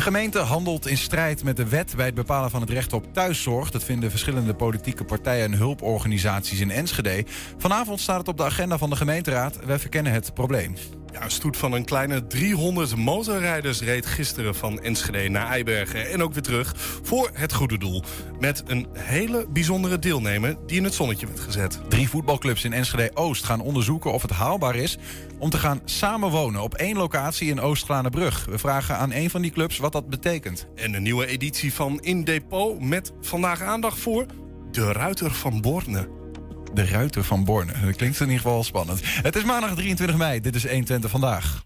De gemeente handelt in strijd met de wet bij het bepalen van het recht op thuiszorg. Dat vinden verschillende politieke partijen en hulporganisaties in Enschede. Vanavond staat het op de agenda van de gemeenteraad. Wij verkennen het probleem. Ja, een stoet van een kleine 300 motorrijders reed gisteren van Enschede naar Eibergen en ook weer terug voor het goede doel. Met een hele bijzondere deelnemer die in het zonnetje werd gezet. Drie voetbalclubs in Enschede Oost gaan onderzoeken of het haalbaar is om te gaan samenwonen op één locatie in Oost-Glanenbrug. We vragen aan een van die clubs wat dat betekent. En een nieuwe editie van In Depot met vandaag aandacht voor de Ruiter van Borne. De Ruiter van Borne. Dat klinkt in ieder geval spannend. Het is maandag 23 mei. Dit is 120 vandaag.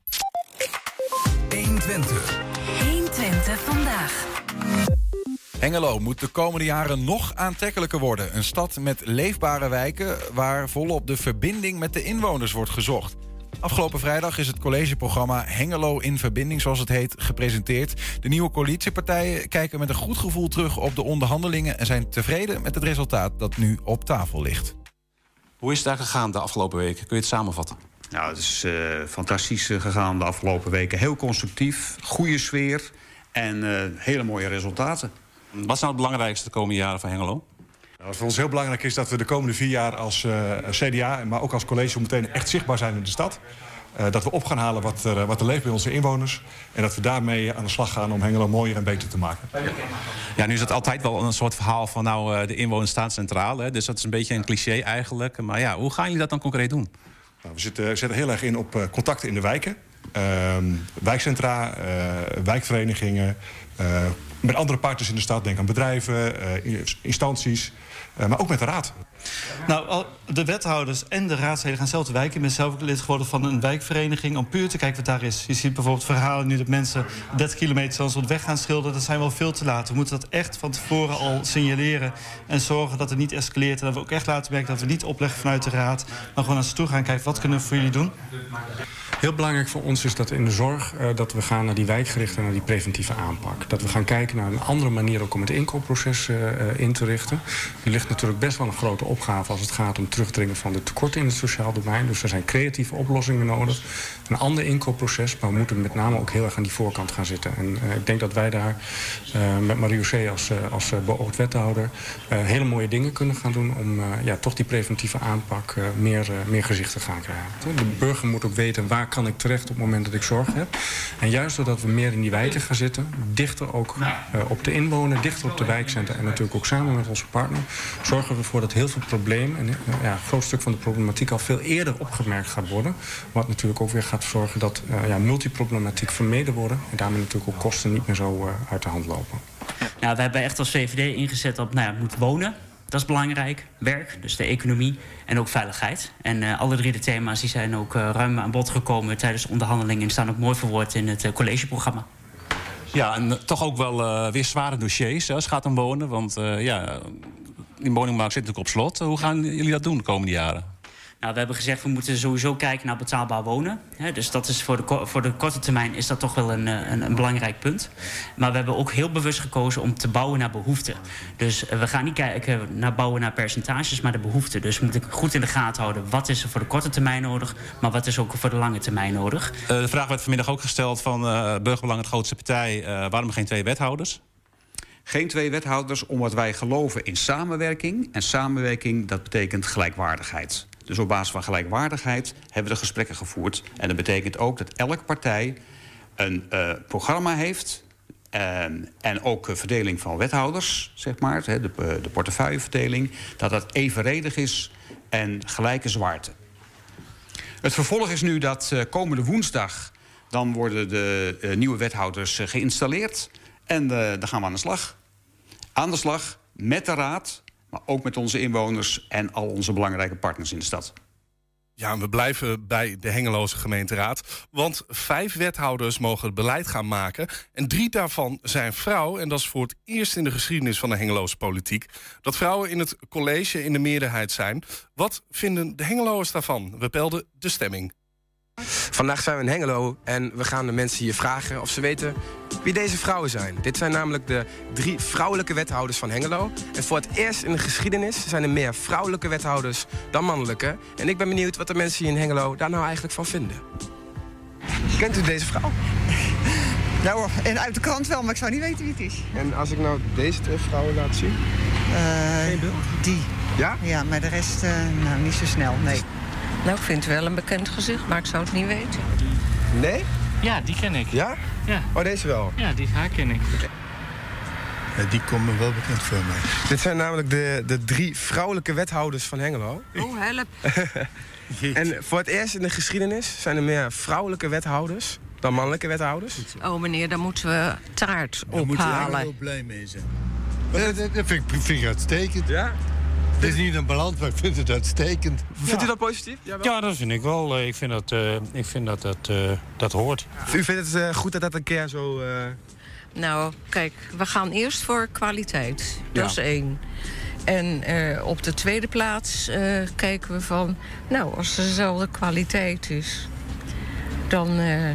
120. 120 vandaag. Hengelo moet de komende jaren nog aantrekkelijker worden. Een stad met leefbare wijken waar volop de verbinding met de inwoners wordt gezocht. Afgelopen vrijdag is het collegeprogramma Hengelo in Verbinding, zoals het heet, gepresenteerd. De nieuwe coalitiepartijen kijken met een goed gevoel terug op de onderhandelingen en zijn tevreden met het resultaat dat nu op tafel ligt. Hoe is het daar gegaan de afgelopen weken? Kun je het samenvatten? Nou, het is uh, fantastisch eh, gegaan de afgelopen weken. Heel constructief, goede sfeer en uh, hele mooie resultaten. Wat is nou het belangrijkste de komende jaren van Hengelo? Nou, wat voor ons heel belangrijk is dat we de komende vier jaar als uh, CDA... maar ook als college meteen echt zichtbaar zijn in de stad. Uh, dat we op gaan halen wat er, wat er leeft bij onze inwoners. En dat we daarmee aan de slag gaan om Hengelo mooier en beter te maken. Ja, nu is het altijd wel een soort verhaal van nou, uh, de inwoners staan centraal. Hè? Dus dat is een beetje een cliché eigenlijk. Maar ja, hoe gaan jullie dat dan concreet doen? Nou, we zitten, zetten heel erg in op contacten in de wijken. wijkcentra, wijkverenigingen... met andere partners in de stad, denk aan bedrijven, instanties... Maar ook met de raad. Nou, de wethouders en de raadsleden gaan zelf te wijken. Ik ben zelf lid geworden van een wijkvereniging om puur te kijken wat daar is. Je ziet bijvoorbeeld verhalen nu dat mensen 30 kilometer zelfs op weg gaan schilderen. Dat zijn wel veel te laat. We moeten dat echt van tevoren al signaleren en zorgen dat het niet escaleert. En dat we ook echt laten merken dat we niet opleggen vanuit de raad, maar gewoon naar ze toe gaan kijken wat kunnen we voor jullie doen. Heel belangrijk voor ons is dat in de zorg uh, dat we gaan naar die wijkgerichte, naar die preventieve aanpak. Dat we gaan kijken naar een andere manier ook om het inkoopproces uh, in te richten. Er ligt natuurlijk best wel een grote opgave als het gaat om terugdringen van de tekorten in het sociaal domein. Dus er zijn creatieve oplossingen nodig. Een ander inkoopproces, maar we moeten met name ook heel erg aan die voorkant gaan zitten. En uh, ik denk dat wij daar met Marie als, als beoogd wethouder hele mooie dingen kunnen gaan doen om ja, toch die preventieve aanpak meer, meer gezicht te gaan krijgen. De burger moet ook weten waar kan ik terecht op het moment dat ik zorg heb. En juist doordat we meer in die wijken gaan zitten, dichter ook op de inwoner, dichter op de wijkcentra en natuurlijk ook samen met onze partner, zorgen we ervoor dat heel veel problemen en uh, ja, een groot stuk van de problematiek al veel eerder opgemerkt gaat worden. Wat natuurlijk ook weer gaat zorgen dat uh, ja, multiproblematiek vermeden worden en daarmee natuurlijk ook kosten niet meer zo uit de hand lopen. Nou, we hebben echt als VVD ingezet op nou ja, moet wonen. Dat is belangrijk. Werk, dus de economie en ook veiligheid. En uh, alle drie de thema's die zijn ook uh, ruim aan bod gekomen tijdens de onderhandelingen en staan ook mooi verwoord in het uh, collegeprogramma. Ja, en toch ook wel weer zware dossiers als het gaat om wonen. Want ja, die woningmarkt zit natuurlijk op slot. Hoe gaan jullie dat doen de komende jaren? Nou, we hebben gezegd we moeten sowieso kijken naar betaalbaar wonen. He, dus dat is voor de, voor de korte termijn is dat toch wel een, een, een, belangrijk punt. Maar we hebben ook heel bewust gekozen om te bouwen naar behoeften. Dus we gaan niet kijken naar bouwen naar percentages, maar de behoeften. Dus we moeten goed in de gaten houden wat is er voor de korte termijn nodig, maar wat is ook voor de lange termijn nodig. Uh, de vraag werd vanmiddag ook gesteld van uh, Burgerbelang, het grootste partij, uh, waarom geen twee wethouders? Geen twee wethouders, omdat wij geloven in samenwerking. En samenwerking, dat betekent gelijkwaardigheid. Dus op basis van gelijkwaardigheid hebben we de gesprekken gevoerd. En dat betekent ook dat elke partij een uh, programma heeft... Uh, en ook verdeling van wethouders, zeg maar, de, de portefeuilleverdeling... dat dat evenredig is en gelijke zwaarte. Het vervolg is nu dat uh, komende woensdag... dan worden de nieuwe wethouders geïnstalleerd. En dan gaan we aan de slag. Aan de slag met de raad, maar ook met onze inwoners en al onze belangrijke partners in de stad. Ja, en we blijven bij de Hengeloze gemeenteraad. Want vijf wethouders mogen het beleid gaan maken. En drie daarvan zijn vrouw. En dat is voor het eerst in de geschiedenis van de Hengeloze politiek. Dat vrouwen in het college in de meerderheid zijn. Wat vinden de Hengeloers daarvan? We pelden de stemming. Vandaag zijn we in Hengelo en we gaan de mensen hier vragen of ze weten wie deze vrouwen zijn. Dit zijn namelijk de drie vrouwelijke wethouders van Hengelo. En voor het eerst in de geschiedenis zijn er meer vrouwelijke wethouders dan mannelijke. En ik ben benieuwd wat de mensen hier in Hengelo daar nou eigenlijk van vinden. Kent u deze vrouw? Nou, en uit de krant wel, maar ik zou niet weten wie het is. En als ik nou deze twee vrouwen laat zien? Eh, die. Ja? Ja, maar de rest eh, nou, niet zo snel, nee. Nou, ik vind het wel een bekend gezicht, maar ik zou het niet weten. Nee? Ja, die ken ik. Ja? Ja. Oh, deze wel? Ja, die haar ken ik. die komt me wel bekend voor mij. Dit zijn namelijk de, de drie vrouwelijke wethouders van Hengelo. Oh, help. en voor het eerst in de geschiedenis zijn er meer vrouwelijke wethouders dan mannelijke wethouders. Oh, meneer, dan moeten we taart Daar moet je ophalen. heel blij mee zijn. Dat, dat vind, ik, vind ik uitstekend. Ja? Het is niet een balans, maar ik vind het uitstekend. Vindt u dat positief? Ja, dat vind ik wel. Eh, Ik vind dat eh, ik vind dat, dat, eh, dat hoort. U vindt het eh, goed dat dat een keer zo... eh, Nou, kijk, we gaan eerst voor kwaliteit. Dat Ja. is één. En eh, op de tweede plaats eh, kijken we van... Nou, als er dezelfde kwaliteit is... dan eh,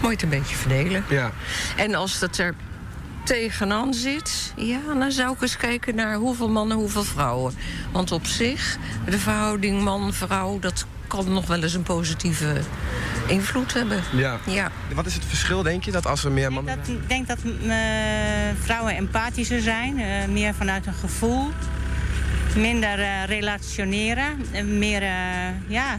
moet je het een beetje verdelen. Ja. En als dat er tegenaan zit... ja, dan zou ik eens kijken naar hoeveel mannen, hoeveel vrouwen. Want op zich, de verhouding man-vrouw... dat kan nog wel eens een positieve invloed hebben. Ja. Ja. Wat is het verschil, denk je, dat als er meer mannen... Ik denk dat eh, vrouwen empathischer zijn, eh, meer vanuit een gevoel, minder eh, relationeren, en meer, ja,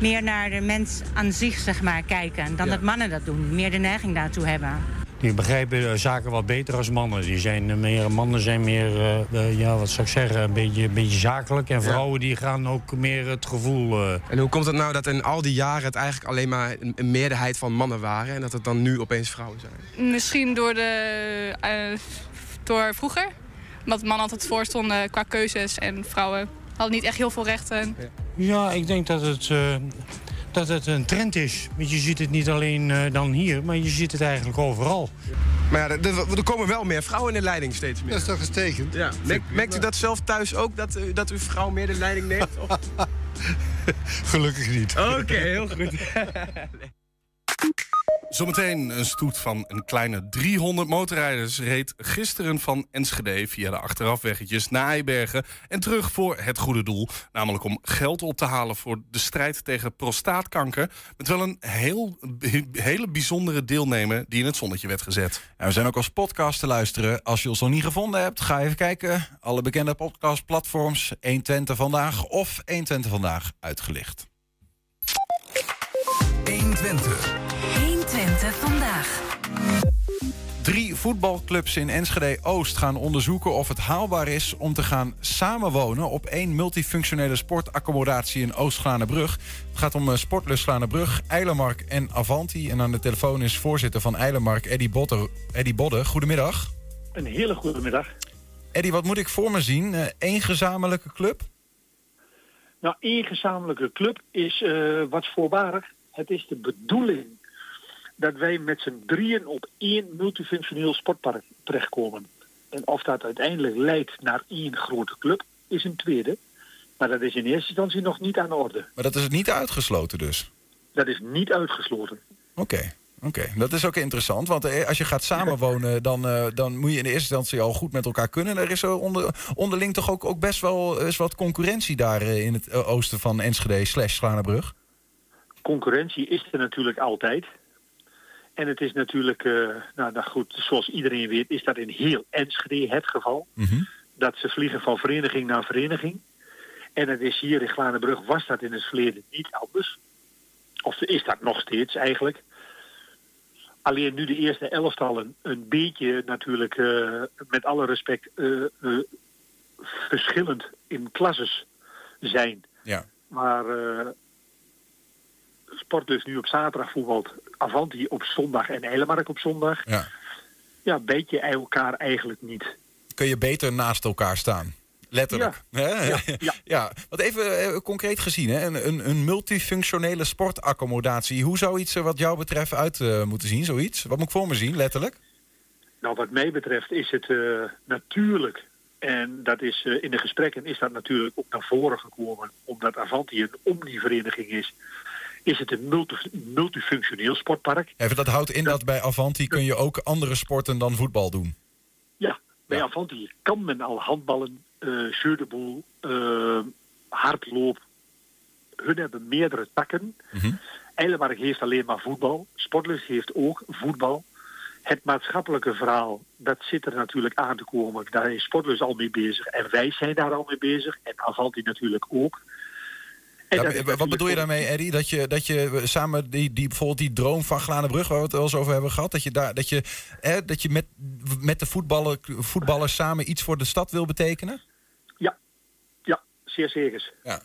meer naar de mens aan zich zeg maar, kijken dan Ja. dat mannen dat doen, meer de neiging daartoe hebben. Die begrijpen eh, zaken wat beter als mannen. Die zijn eh, meer, mannen zijn meer, eh, ja, wat zou ik zeggen, een beetje, een beetje zakelijk. En Ja. vrouwen die gaan ook meer het gevoel... eh, En hoe komt het nou dat in al die jaren het eigenlijk alleen maar een, een meerderheid van mannen waren... en dat het dan nu opeens vrouwen zijn? Misschien door, de, eh, door vroeger. Omdat mannen altijd voorstonden qua keuzes en vrouwen hadden niet echt heel veel rechten. Ja, ik denk dat het, eh, dat het een trend is. Want je ziet het niet alleen eh, dan hier, maar je ziet het eigenlijk overal. Maar ja, er, komen wel meer vrouwen in de leiding steeds meer. Dat is toch gestekend? Ja. Merkt, merkt u dat zelf thuis ook, dat, u- dat uw vrouw meer de leiding neemt? Of- Gelukkig niet. Oké, heel goed. Zometeen een stoet van een kleine 300 motorrijders reed gisteren van Enschede via de achterafweggetjes naar Eibergen en terug voor het goede doel. Namelijk om geld op te halen voor de strijd tegen prostaatkanker. Met wel een heel, hele bijzondere deelnemer die in het zonnetje werd gezet. Ja, we zijn ook als podcast te luisteren. Als je ons nog niet gevonden hebt, ga even kijken. Alle bekende podcastplatforms. 120 vandaag of 120 vandaag uitgelicht. 120. 120 vandaag. Drie voetbalclubs in Enschede Oost gaan onderzoeken of het haalbaar is om te gaan samenwonen op één multifunctionele sportaccommodatie in Oost-Glanenbrug. Het gaat om eh, Sportlust Glanenbrug, Eilemark en Avanti. En aan de telefoon is voorzitter van Eilemark, Eddy Bodde. Eddy Bodde, goedemiddag. Een hele goede middag. Eddy, wat moet ik voor me zien? Eén gezamenlijke club? Nou, één gezamenlijke club is eh, wat voorbarig. Het is de bedoeling dat wij met z'n drieën op één multifunctioneel sportpark terechtkomen. En of dat uiteindelijk leidt naar één grote club, is een tweede. Maar dat is in eerste instantie nog niet aan de orde. Maar dat is niet uitgesloten dus? Dat is niet uitgesloten. Oké. Oké, dat is ook interessant. Want eh, als je gaat samenwonen, dan, eh, dan moet je in de eerste instantie al goed met elkaar kunnen. Er is er onder, onderling toch ook, ook best wel eens wat concurrentie daar eh, in het eh, oosten van Enschede slash Slanenbrug. Concurrentie is er natuurlijk altijd. En het is natuurlijk, eh, nou, nou goed, zoals iedereen weet, is dat in heel Enschede het geval. Dat ze vliegen van vereniging naar vereniging. En het is hier in Glanenbrug, was dat in het verleden niet anders. Of is dat nog steeds eigenlijk. Alleen nu de eerste elftallen een beetje natuurlijk, eh, met alle respect, eh, verschillend in klasses zijn. Ja. Maar eh Sportlust nu op zaterdag voetbalt, Avanti op zondag en Eilemark op zondag. Ja. Ja, weet je elkaar eigenlijk niet. Kun je beter naast elkaar staan. Letterlijk. Hè? Ja, Ja, Wat even eh, concreet gezien, hè? Een, een, een multifunctionele sportaccommodatie. Hoe zou iets er wat jou betreft uit eh, moeten zien, zoiets? Wat moet ik voor me zien, letterlijk? Nou, wat mij betreft is het eh, natuurlijk, en dat is in de gesprekken is dat natuurlijk ook naar voren gekomen, omdat Avanti een omnivereniging is, is het een multi, multifunctioneel sportpark. Even, dat houdt in dat bij Avanti kun je ook andere sporten dan voetbal doen. Ja, bij Avanti kan men al handballen, eh hardloop. Hun hebben meerdere takken. Eilenmark heeft alleen maar voetbal. Sportlust heeft ook voetbal. Het maatschappelijke verhaal, dat zit er natuurlijk aan te komen. Daar is Sportlust al mee bezig. En wij zijn daar al mee bezig. En Avanti natuurlijk ook. Ja, wat bedoel je daarmee, Eddie? Dat je, dat je samen die, die, bijvoorbeeld die droom van Glanenbrug, waar we het wel eens over hebben gehad, dat je, daar, dat je, hè, dat je met, met de voetballer, voetballers samen iets voor de stad wil betekenen? Ja, zeer zeker. Ja.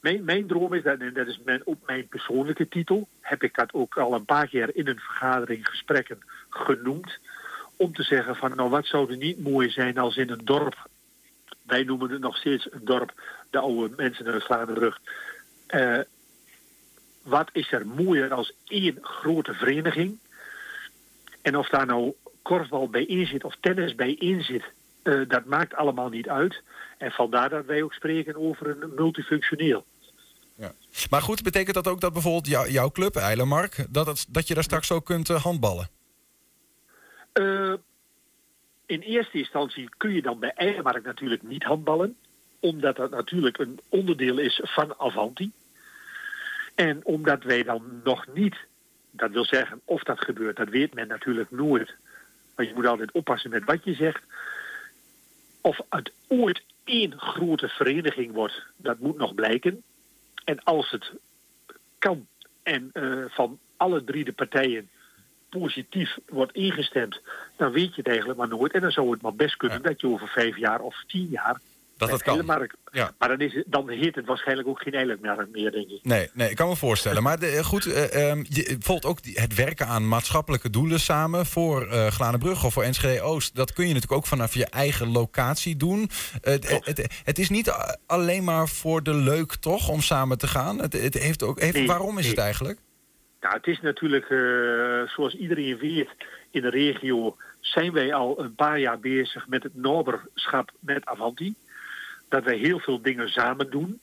Mijn, mijn droom is, dat, en dat is mijn, op mijn persoonlijke titel, heb ik dat ook al een paar keer in een vergadering, gesprekken genoemd. Om te zeggen van, nou wat zou er niet mooi zijn als in een dorp, wij noemen het nog steeds een dorp, de oude mensen uit Vlaanderen eh wat is er mooier als één grote vereniging? En of daar nou korfbal bij in zit of tennis bij in zit, eh, dat maakt allemaal niet uit. En vandaar dat wij ook spreken over een multifunctioneel. Maar goed, betekent dat ook dat bijvoorbeeld jou- jouw club, Eilenmark, dat, het, dat je daar straks ook kunt eh, handballen? Eh, in eerste instantie kun je dan bij Eilenmark natuurlijk niet handballen. Omdat dat natuurlijk een onderdeel is van Avanti. En omdat wij dan nog niet, dat wil zeggen of dat gebeurt, dat weet men natuurlijk nooit. Maar je moet altijd oppassen met wat je zegt. Of het ooit één grote vereniging wordt, dat moet nog blijken. En als het kan en eh, van alle drie de partijen positief wordt ingestemd, dan weet je het eigenlijk maar nooit. En dan zou het maar best kunnen dat je over vijf jaar of tien jaar. Dat het kan. Eilenmark- Ja. Maar dan, is het, dan heet het waarschijnlijk ook geen eilandmerk meer, denk ik. Nee, nee, ik kan me voorstellen. Maar de, eh, goed, eh, ehm, je, bijvoorbeeld ook die- het werken aan maatschappelijke doelen samen voor eh Glanenbrug of voor Enschede Oost. Dat kun je natuurlijk ook vanaf je eigen locatie doen. Eh, het, het, het is niet alleen maar voor de leuk, toch, om samen te gaan. Het, het heeft ook, heeft, Nee, waarom is het eigenlijk? Nou, het is natuurlijk, eh, zoals iedereen weet, in de regio zijn wij al een paar jaar bezig met het noberschap met Avanti. Dat wij heel veel dingen samen doen.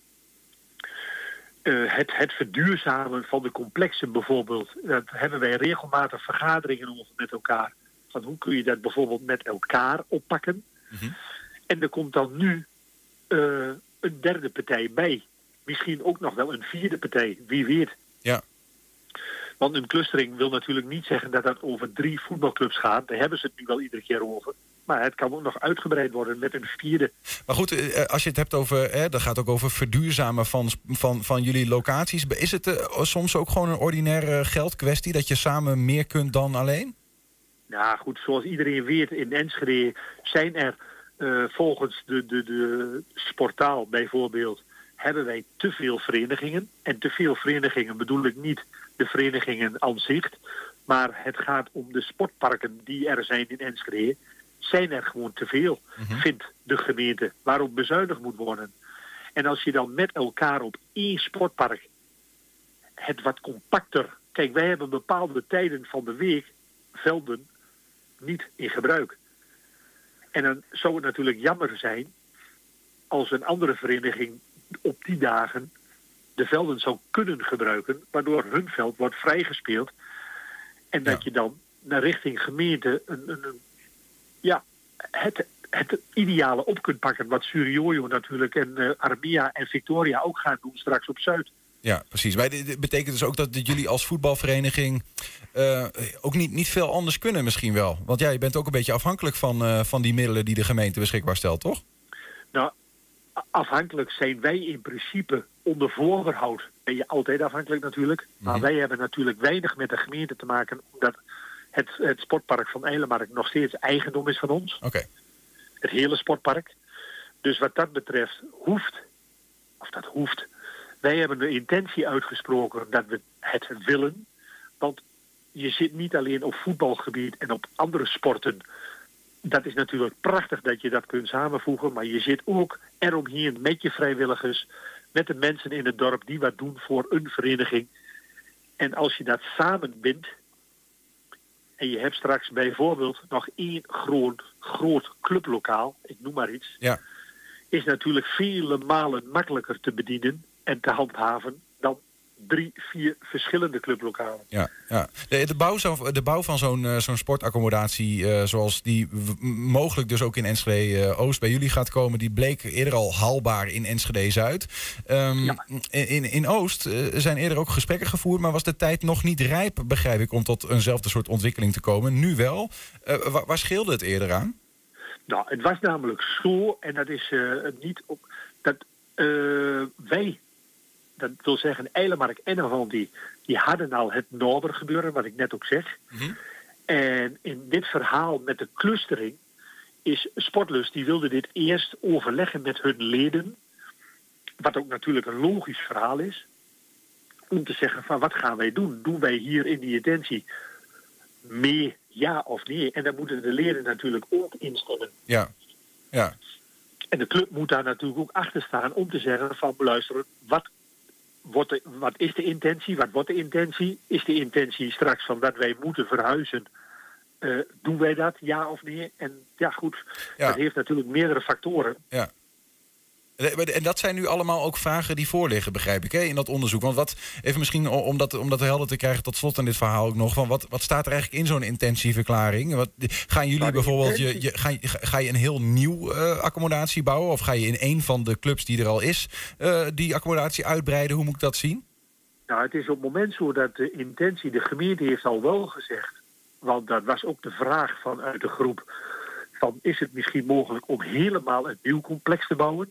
Eh, het, het verduurzamen van de complexen bijvoorbeeld, daar hebben wij regelmatig vergaderingen over met elkaar. Van hoe kun je dat bijvoorbeeld met elkaar oppakken. En er komt dan nu eh, een derde partij bij. Misschien ook nog wel een vierde partij, wie weet. Ja. Want een clustering wil natuurlijk niet zeggen dat dat over drie voetbalclubs gaat. Daar hebben ze het nu wel iedere keer over. Maar het kan ook nog uitgebreid worden met een vierde. Maar goed, eh, als je het hebt over, hè, dat gaat ook over verduurzamen van, van, van jullie locaties. Is het eh, soms ook gewoon een ordinaire geldkwestie dat je samen meer kunt dan alleen? Ja, goed, zoals iedereen weet, in Enschede zijn er eh, volgens de, de, de sportaal bijvoorbeeld, hebben wij te veel verenigingen. En te veel verenigingen bedoel ik niet de verenigingen aan zich, maar het gaat om de sportparken die er zijn in Enschede. Zijn er gewoon te veel, vindt de gemeente, waarop bezuinigd moet worden. En als je dan met elkaar op één sportpark het wat compacter. Kijk, wij hebben bepaalde tijden van de week velden niet in gebruik. En dan zou het natuurlijk jammer zijn als een andere vereniging op die dagen de velden zou kunnen gebruiken, waardoor hun veld wordt vrijgespeeld. En dat je dan naar richting gemeente een, een, een- ja, het, het ideale op kunt pakken. Wat Suriojo natuurlijk en eh, Armia en Victoria ook gaan doen straks op Zuid. Ja, precies. Maar dit betekent dus ook dat jullie als voetbalvereniging eh, ook niet, niet veel anders kunnen misschien wel. Want ja, je bent ook een beetje afhankelijk van, eh, van die middelen die de gemeente beschikbaar stelt, toch? Nou, afhankelijk zijn wij in principe onder voorbehoud. Ben je altijd afhankelijk natuurlijk. Maar Mhm. wij hebben natuurlijk weinig met de gemeente te maken. Omdat het, het sportpark van Eilenmark nog steeds eigendom is van ons. Oké. Het hele sportpark. Dus wat dat betreft hoeft, of dat hoeft. Wij hebben de intentie uitgesproken dat we het willen. Want je zit niet alleen op voetbalgebied en op andere sporten dat is natuurlijk prachtig dat je dat kunt samenvoegen. Maar je zit ook eromheen met je vrijwilligers. Met de mensen in het dorp die wat doen voor een vereniging. En als je dat samen bindt. En je hebt straks bijvoorbeeld nog één groot, groot clublokaal. Ik noem maar iets. Ja. Is natuurlijk vele malen makkelijker te bedienen en te handhaven drie, vier verschillende clublokalen. Ja, ja. De, de bouw, zo, de bouw van zo'n eh, zo'n sportaccommodatie, eh, zoals die mogelijk dus ook in Enschede eh, Oost bij jullie gaat komen, die bleek eerder al haalbaar in Enschede Zuid. Ehm, in, in, in Oost zijn eerder ook gesprekken gevoerd, maar was de tijd nog niet rijp, begrijp ik, om tot eenzelfde soort ontwikkeling te komen. Nu wel. Wa- waar scheelde het eerder aan? Nou, het was namelijk zo, en dat is niet op. Dat wij, dat wil zeggen, Eilemark en Avanti, die hadden al het Noorder gebeuren, wat ik net ook zeg. En in dit verhaal met de clustering is Sportlust, die wilde dit eerst overleggen met hun leden. Wat ook natuurlijk een logisch verhaal is. Om te zeggen van wat gaan wij doen? Doen wij hier in die intentie meer ja of nee? En dan moeten de leden natuurlijk ook instemmen. Ja. Ja. En de club moet daar natuurlijk ook achter staan om te zeggen van luisteren, wat, wordt de, wat is de intentie? Wat wordt de intentie? Is de intentie straks van dat wij moeten verhuizen? Eh, doen wij dat, ja of nee? En ja, goed, dat heeft natuurlijk meerdere factoren. Ja. Eh, En dat zijn nu allemaal ook vragen die voorliggen, begrijp ik, hè, in dat onderzoek. Want wat, even misschien om dat, om dat helder te krijgen tot slot aan dit verhaal ook nog. Van wat, wat staat er eigenlijk in zo'n intentieverklaring? Wat, gaan jullie bijvoorbeeld, je, je, ga, je, ga je een heel nieuw eh, accommodatie bouwen? Of ga je in een van de clubs die er al is, eh, die accommodatie uitbreiden? Hoe moet ik dat zien? Nou, het is op het moment zo dat de intentie, de gemeente heeft al wel gezegd, want dat was ook de vraag vanuit de groep, van is het misschien mogelijk om helemaal een nieuw complex te bouwen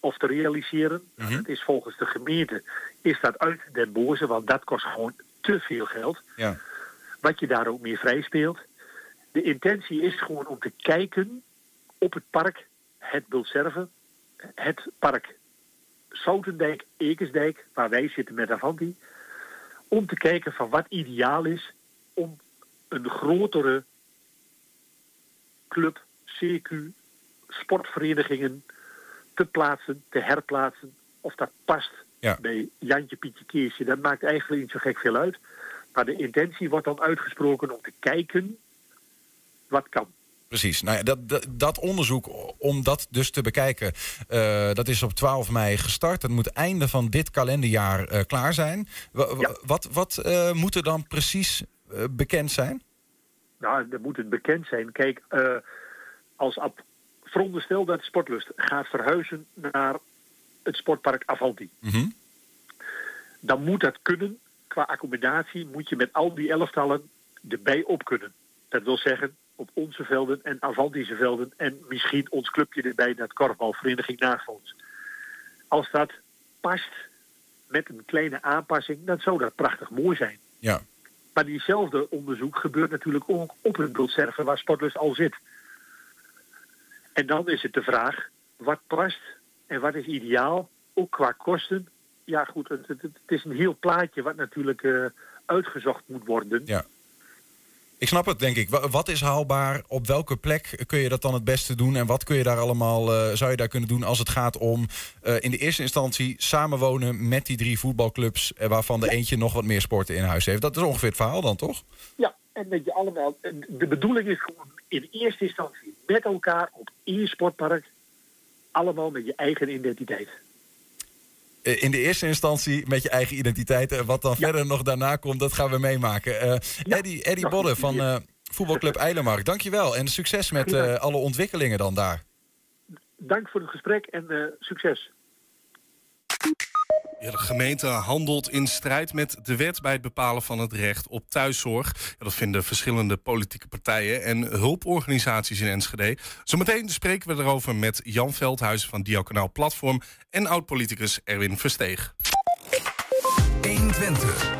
of te realiseren? Nou, dat is volgens de gemeente, is dat uit den boze, want dat kost gewoon te veel geld. Ja. Wat je daar ook meer vrij speelt. De intentie is gewoon om te kijken op het park, het Bultserve, het park Soutendijk, Ekersdijk, waar wij zitten met Avanti, om te kijken van wat ideaal is om een grotere club, CQ, sportverenigingen te plaatsen, te herplaatsen. Of dat past Ja. bij Jantje, Pietje, Keesje, dat maakt eigenlijk niet zo gek veel uit. Maar de intentie wordt dan uitgesproken om te kijken wat kan. Precies. Nou ja, dat, dat, dat onderzoek, om dat dus te bekijken, eh, dat is op 12 mei gestart. Dat moet einde van dit kalenderjaar eh, klaar zijn. Wa- wa- Wat, wat eh, moet er dan precies bekend zijn? Nou, dan moet het bekend zijn. Kijk, als veronderstel dat Sportlust gaat verhuizen naar het sportpark Avanti. Dan moet dat kunnen. Qua accommodatie moet je met al die elftallen erbij op kunnen. Dat wil zeggen, op onze velden en Avantische velden... en misschien ons clubje erbij, dat korfbalvereniging naast ons. Als dat past met een kleine aanpassing, dan zou dat prachtig mooi zijn. Ja. Maar diezelfde onderzoek gebeurt natuurlijk ook op het Bultserve waar Sportlust al zit. En dan is het de vraag, wat past en wat is ideaal, ook qua kosten. Ja goed, het, het, het is een heel plaatje wat natuurlijk eh, uitgezocht moet worden. Ja. Ik snap het, denk ik. Wa- Wat is haalbaar? Op welke plek kun je dat dan het beste doen? En wat kun je daar allemaal, eh, zou je daar kunnen doen als het gaat om eh, in de eerste instantie samenwonen met die drie voetbalclubs, waarvan de eentje nog wat meer sporten in huis heeft? Dat is ongeveer het verhaal dan, toch? Ja, en dat je allemaal. en De bedoeling is gewoon in eerste instantie met elkaar op één sportpark. Allemaal met je eigen identiteit. Eh, In de eerste instantie met je eigen identiteit. En wat dan verder nog daarna komt, dat gaan we meemaken. Eh Eddie, Eddie Nou, Bodde goed, van eh, voetbalclub Eilenmark, dankjewel. En succes met eh, alle ontwikkelingen dan daar. Dank voor het gesprek en eh, succes. De gemeente handelt in strijd met de wet bij het bepalen van het recht op thuiszorg. Dat vinden verschillende politieke partijen en hulporganisaties in Enschede. Zometeen spreken we erover met Jan Veldhuizen van Diaconaal Platform en oud-politicus Erwin Versteeg. 120. 120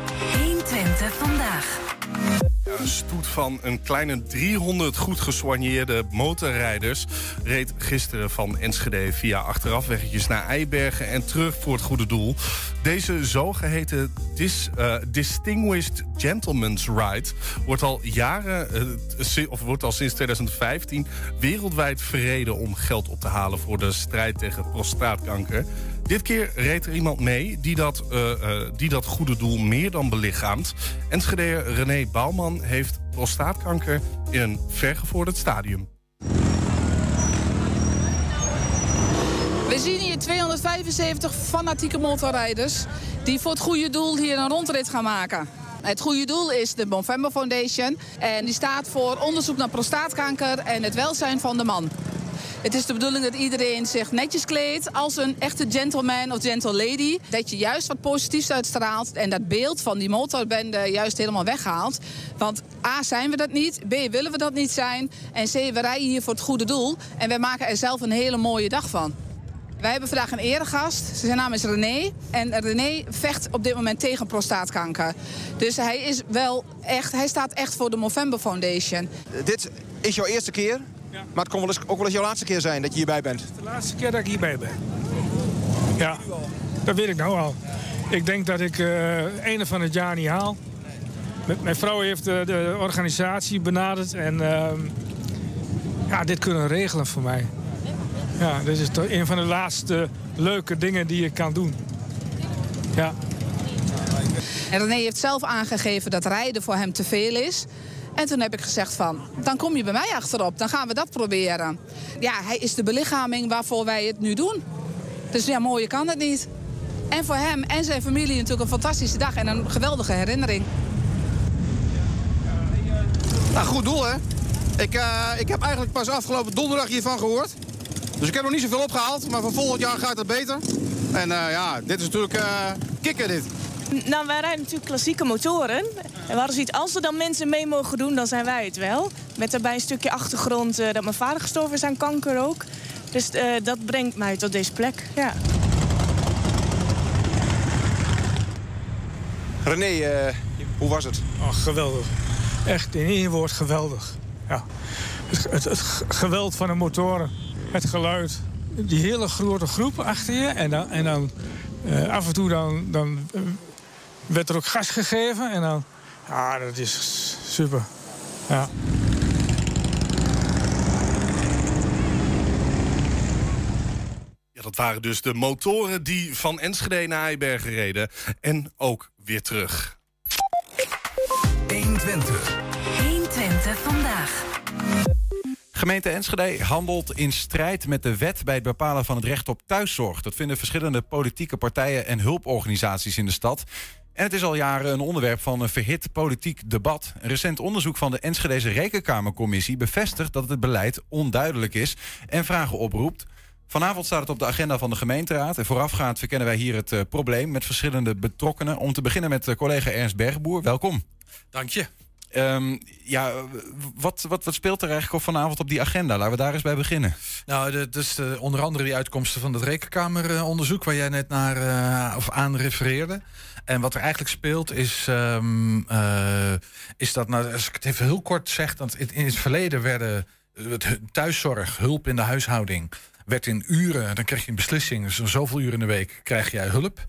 vandaag. Ja, Een stoet van een kleine 300 goed gesoigneerde motorrijders reed gisteren van Enschede via achterafweggetjes naar Eibergen en terug voor het goede doel. Deze zogeheten dis, eh, Distinguished Gentleman's Ride wordt al jaren, eh, of wordt al sinds 2015 wereldwijd verreden om geld op te halen voor de strijd tegen prostaatkanker. Dit keer reed er iemand mee die dat, eh, eh, die dat goede doel meer dan belichaamt. Enschedeer René Bouwman heeft prostaatkanker in een vergevorderd stadium. We zien hier 275 fanatieke motorrijders die voor het goede doel hier een rondrit gaan maken. Het goede doel is de Movember Foundation en die staat voor onderzoek naar prostaatkanker en het welzijn van de man. Het is de bedoeling dat iedereen zich netjes kleedt als een echte gentleman of gentle lady. Dat je juist wat positiefs uitstraalt en dat beeld van die motorbende juist helemaal weghaalt. Want A, zijn we dat niet. B, willen we dat niet zijn. En C, we rijden hier voor het goede doel. En wij maken er zelf een hele mooie dag van. Wij hebben vandaag een eregast. Zijn naam is René. En René vecht op dit moment tegen prostaatkanker. Dus hij is wel echt, hij staat echt voor de Movember Foundation. Dit is jouw eerste keer, maar het kon wel eens, ook wel eens jouw laatste keer zijn dat je hierbij bent. De laatste keer dat ik hierbij ben. Ja, dat weet ik nou al. Ik denk dat ik eh einde van het jaar niet haal. Mijn vrouw heeft de, de organisatie benaderd en ehm, ja, dit kunnen regelen voor mij. Ja, dit is toch een van de laatste leuke dingen die ik kan doen. Ja. En René heeft zelf aangegeven dat rijden voor hem te veel is. En toen heb ik gezegd van, dan kom je bij mij achterop. Dan gaan we dat proberen. Ja, hij is de belichaming waarvoor wij het nu doen. Dus ja, mooier kan het niet. En voor hem en zijn familie natuurlijk een fantastische dag en een geweldige herinnering. Nou, goed doel hè. Ik, eh, ik heb eigenlijk pas afgelopen donderdag hiervan gehoord. Dus ik heb nog niet zoveel opgehaald, maar voor volgend jaar gaat het beter. En eh, ja, dit is natuurlijk eh kicken dit. Nou, wij rijden natuurlijk klassieke motoren. En we hadden zoiets, als er dan mensen mee mogen doen, dan zijn wij het wel. Met daarbij een stukje achtergrond eh, dat mijn vader gestorven is aan kanker ook. Dus eh, dat brengt mij tot deze plek, ja. René, eh, hoe was het? Oh, geweldig. Echt in één woord geweldig. Ja. Het, het, het geweld van de motoren. Het geluid. Die hele grote groep achter je. En dan, en dan eh, af en toe dan, dan eh, werd er ook gas gegeven. En dan... Ja, dat is super. Ja. Ja, dat waren dus de motoren die van Enschede naar Eibergen reden. En ook weer terug. 120. 120 vandaag. Gemeente Enschede handelt in strijd met de wet bij het bepalen van het recht op thuiszorg. Dat vinden verschillende politieke partijen en hulporganisaties in de stad. En het is al jaren een onderwerp van een verhit politiek debat. Een recent onderzoek van de Enschedeze Rekenkamercommissie bevestigt dat het beleid onduidelijk is en vragen oproept. Vanavond staat het op de agenda van de gemeenteraad. En voorafgaand verkennen wij hier het eh, probleem met verschillende betrokkenen. Om te beginnen met eh, collega Ernst Bergboer. Welkom. Dank je. Ehm, ja, wat, wat, wat speelt er eigenlijk vanavond op die agenda? Laten we daar eens bij beginnen. Nou, dus de, onder andere die uitkomsten van het rekenkameronderzoek waar jij net naar eh, of aan refereerde. En wat er eigenlijk speelt is, ehm, eh, is dat, nou, als ik het even heel kort zeg, dat in, in het verleden werden eh, thuiszorg, hulp in de huishouding, werd in uren, dan kreeg je een beslissing, dus zoveel uren in de week krijg jij hulp.